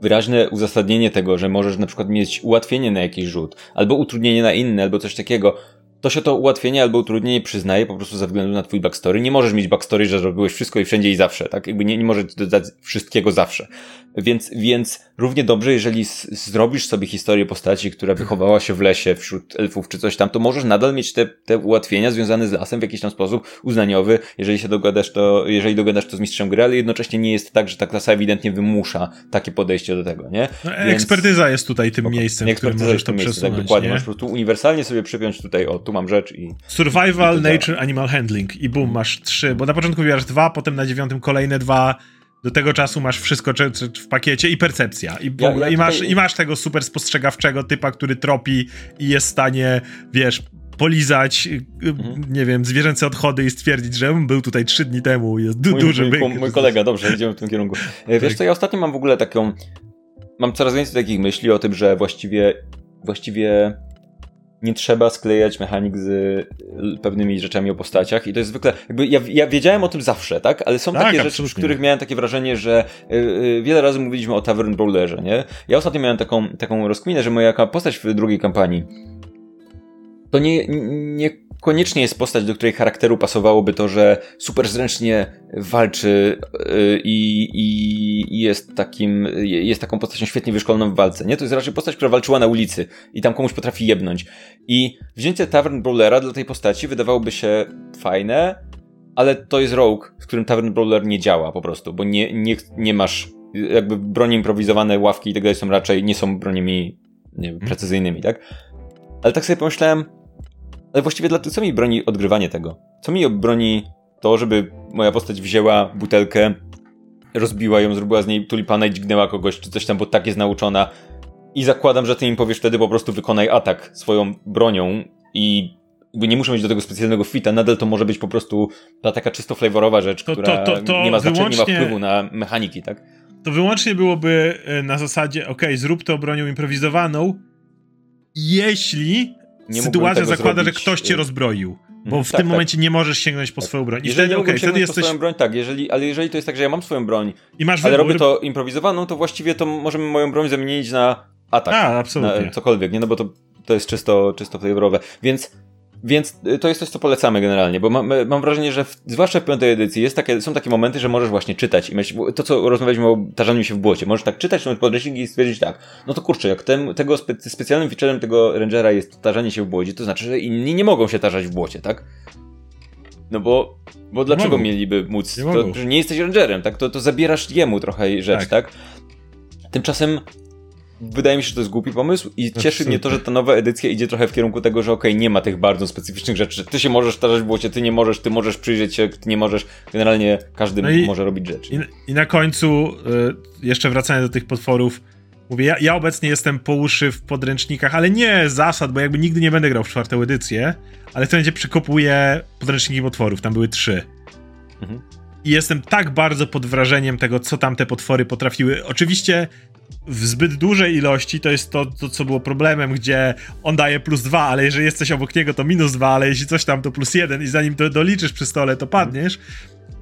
wyraźne uzasadnienie tego, że możesz na przykład mieć ułatwienie na jakiś rzut, albo utrudnienie na inny, albo coś takiego, to się to ułatwienie albo utrudnienie przyznaje po prostu ze względu na twój backstory. Nie możesz mieć backstory, że zrobiłeś wszystko i wszędzie i zawsze, tak? Jakby nie, nie możesz dodać wszystkiego zawsze. Więc, więc równie dobrze, jeżeli zrobisz sobie historię postaci, która wychowała się w lesie wśród elfów czy coś tam, to możesz nadal mieć te, te ułatwienia związane z lasem w jakiś tam sposób uznaniowy, jeżeli się dogadasz to, jeżeli dogadasz to z mistrzem gry, ale jednocześnie nie jest tak, że ta klasa ewidentnie wymusza takie podejście do tego, nie? No, Więc... Ekspertyza jest tutaj tym miejscem, w którym możesz to miejsce, tak, dokładnie. Nie? Możesz po prostu uniwersalnie sobie przypiąć tutaj, o, tu mam rzecz i... Survival, i nature, animal handling i boom, masz trzy, bo na początku wybierasz dwa, potem na dziewiątym kolejne dwa, do tego czasu masz wszystko w pakiecie i percepcja. I, ja, ja i, masz, tutaj... I masz tego super spostrzegawczego typa, który tropi i jest w stanie, wiesz, polizać, y, mhm. nie wiem, zwierzęce odchody i stwierdzić, że był tutaj trzy dni temu, jest du mój, duży mój, byk. Mój kolega, dobrze, idziemy w tym kierunku. E, wiesz tak. co, ja ostatnio mam w ogóle taką, mam coraz więcej takich myśli o tym, że właściwie, właściwie nie trzeba sklejać mechanik z y, pewnymi rzeczami o postaciach i to jest zwykle, jakby ja, ja wiedziałem o tym zawsze, tak? Ale są tak, takie absolutnie. rzeczy, w których miałem takie wrażenie, że y, y, wiele razy mówiliśmy o Tavern Brawlerze, nie? Ja ostatnio miałem taką, taką rozkminę, że moja postać w drugiej kampanii to nie, nie koniecznie jest postać, do której charakteru pasowałoby to, że super zręcznie walczy y, i, i, jest takim, jest taką postacią świetnie wyszkoloną w walce, nie? To jest raczej postać, która walczyła na ulicy i tam komuś potrafi jebnąć. I wzięcie Tavern Brawlera dla tej postaci wydawałoby się fajne, ale to jest rogue, z którym Tavern Brawler nie działa po prostu, bo nie, nie, nie masz jakby broni improwizowane, ławki i tak dalej są raczej, nie są broniami nie wiem, precyzyjnymi, tak? Ale tak sobie pomyślałem, ale właściwie dla co mi broni odgrywanie tego? Co mi broni to, żeby moja postać wzięła butelkę, rozbiła ją, zrobiła z niej tulipana i dźgnęła kogoś, czy coś tam, bo tak jest nauczona. I zakładam, że ty im powiesz wtedy po prostu wykonaj atak swoją bronią i nie muszę mieć do tego specjalnego fita, nadal to może być po prostu ta taka czysto flavorowa rzecz, to, która to, to, nie ma znaczenia, nie ma wpływu na mechaniki, tak? To wyłącznie byłoby e, na zasadzie, ok, zrób to bronią improwizowaną, jeśli nie sytuacja zakłada, zrobić... że ktoś cię y, rozbroił. Bo w tak, tym tak. momencie nie możesz sięgnąć po tak. swoją broń. I jeżeli wtedy, okay, wtedy jesteś. swoją broń, tak, jeżeli, ale jeżeli to jest tak, że ja mam swoją broń, I masz ale robię to improwizowaną, to właściwie to możemy moją broń zamienić na atak. A, absolutnie. Na cokolwiek, nie? No bo to, to jest czysto, czysto flavorowe. Więc więc y, to jest coś, co polecamy generalnie, bo mam, mam wrażenie, że w, zwłaszcza w piątej edycji jest takie, są takie momenty, że możesz właśnie czytać i myśleć, to co rozmawialiśmy o tarzaniu się w błocie, możesz tak czytać ten podręcznik i stwierdzić tak, no to kurczę, jak ten, tego spe, specjalnym featurem tego Rangera jest tarzanie się w błocie, to znaczy, że inni nie mogą się tarzać w błocie, tak? No bo, bo dlaczego mieliby móc? Nie, to, nie jesteś rangerem, tak? To, to zabierasz jemu trochę rzecz, tak? tak? Tymczasem wydaje mi się, że to jest głupi pomysł i cieszy mnie to, że ta nowa edycja idzie trochę w kierunku tego, że okej, okay, nie ma tych bardzo specyficznych rzeczy, ty się możesz tarzać w błocie, ty nie możesz, ty możesz przyjrzeć się, ty nie możesz, generalnie każdy no i, może robić rzeczy. I, I, na końcu, y, jeszcze wracając do tych potworów, mówię, ja, ja, obecnie jestem po uszy w podręcznikach, ale nie zasad, bo jakby nigdy nie będę grał w czwartą edycję, ale w tym momencie przykopuję podręczniki potworów, tam były trzy. Mhm. I jestem tak bardzo pod wrażeniem tego, co tam te potwory potrafiły. Oczywiście w zbyt dużej ilości to jest to, to, co było problemem, gdzie on daje plus dwa, ale jeżeli jesteś obok niego, to minus dwa, ale jeśli coś tam, to plus jeden i zanim to doliczysz przy stole, to padniesz.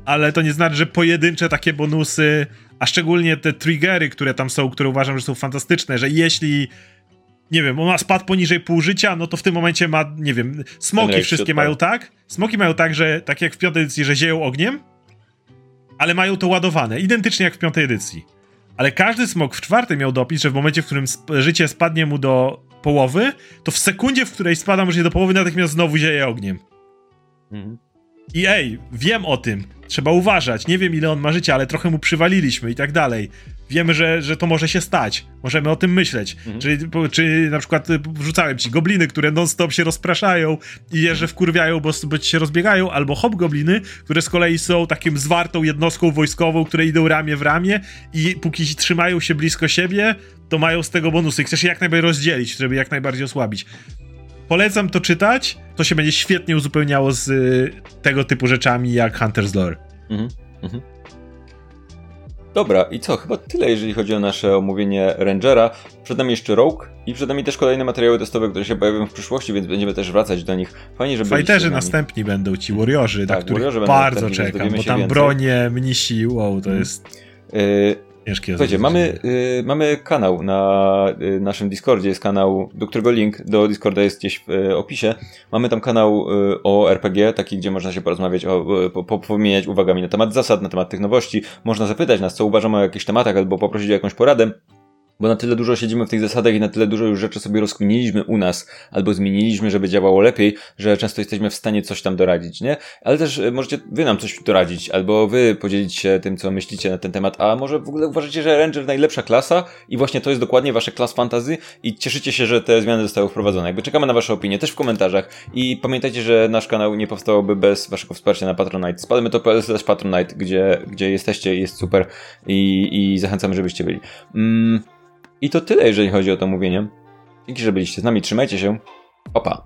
Ale to nie znaczy, że pojedyncze takie bonusy, a szczególnie te triggery, które tam są, które uważam, że są fantastyczne, że jeśli nie wiem, on ma spadł poniżej pół życia, no to w tym momencie ma, nie wiem, smoki wszystkie mają tak, smoki mają tak, że tak jak w piątej edycji, że zieją ogniem, ale mają to ładowane, identycznie jak w piątej edycji ale każdy smok w czwartym miał dopis, że w momencie, w którym sp życie spadnie mu do połowy, to w sekundzie, w której spada mu życie do połowy, natychmiast znowu zieje ogniem. Mhm. I ej, wiem o tym, trzeba uważać, nie wiem ile on ma życia, ale trochę mu przywaliliśmy i tak dalej wiemy, że, że to może się stać. Możemy o tym myśleć. Mhm. Czyli, czy na przykład y, wrzucałem ci gobliny, które non-stop się rozpraszają i je, że wkurwiają, bo, bo się rozbiegają, albo hobgobliny, które z kolei są takim zwartą jednostką wojskową, które idą ramię w ramię i póki trzymają się blisko siebie, to mają z tego bonusy. Chcesz je jak najbardziej rozdzielić, żeby jak najbardziej osłabić. Polecam to czytać, to się będzie świetnie uzupełniało z y, tego typu rzeczami jak Hunter's Lore. Mhm. Mhm. Dobra, i co? Chyba tyle, jeżeli chodzi o nasze omówienie Rangera. Przed nami jeszcze Rogue i przed nami też kolejne materiały testowe, które się pojawią w przyszłości, więc będziemy też wracać do nich. Fajnie, że Fighterzy następni będą ci Warriorzy, tak, na których bardzo czekam, bo tam więcej. bronie, mnisi, wow, to hmm. jest... Yy, Ciężkie Słuchajcie, mamy, y, mamy kanał na y, naszym Discordzie, jest kanał, do którego link do Discorda jest gdzieś w y, opisie. Mamy tam kanał y, o RPG, taki, gdzie można się porozmawiać, o, y, po, powymieniać uwagami na temat zasad, na temat tych nowości. Można zapytać nas, co uważamy o jakichś tematach, albo poprosić o jakąś poradę. Bo na tyle dużo siedzimy w tych zasadach i na tyle dużo już rzeczy sobie rozkminiliśmy u nas, albo zmieniliśmy, żeby działało lepiej, że często jesteśmy w stanie coś tam doradzić, nie? Ale też e, możecie wy nam coś doradzić, albo wy podzielić się tym, co myślicie na ten temat, a może w ogóle uważacie, że Ranger najlepsza klasa i właśnie to jest dokładnie wasze klas fantazy i cieszycie się, że te zmiany zostały wprowadzone. Jakby czekamy na wasze opinie, też w komentarzach i pamiętajcie, że nasz kanał nie powstałoby bez waszego wsparcia na Patronite. Spadamy to slash Patronite, gdzie, gdzie jesteście jest super i, i zachęcamy, żebyście byli. Mm, I to tyle, jeżeli chodzi o to mówienie. Dzięki, że byliście z nami, trzymajcie się. Opa.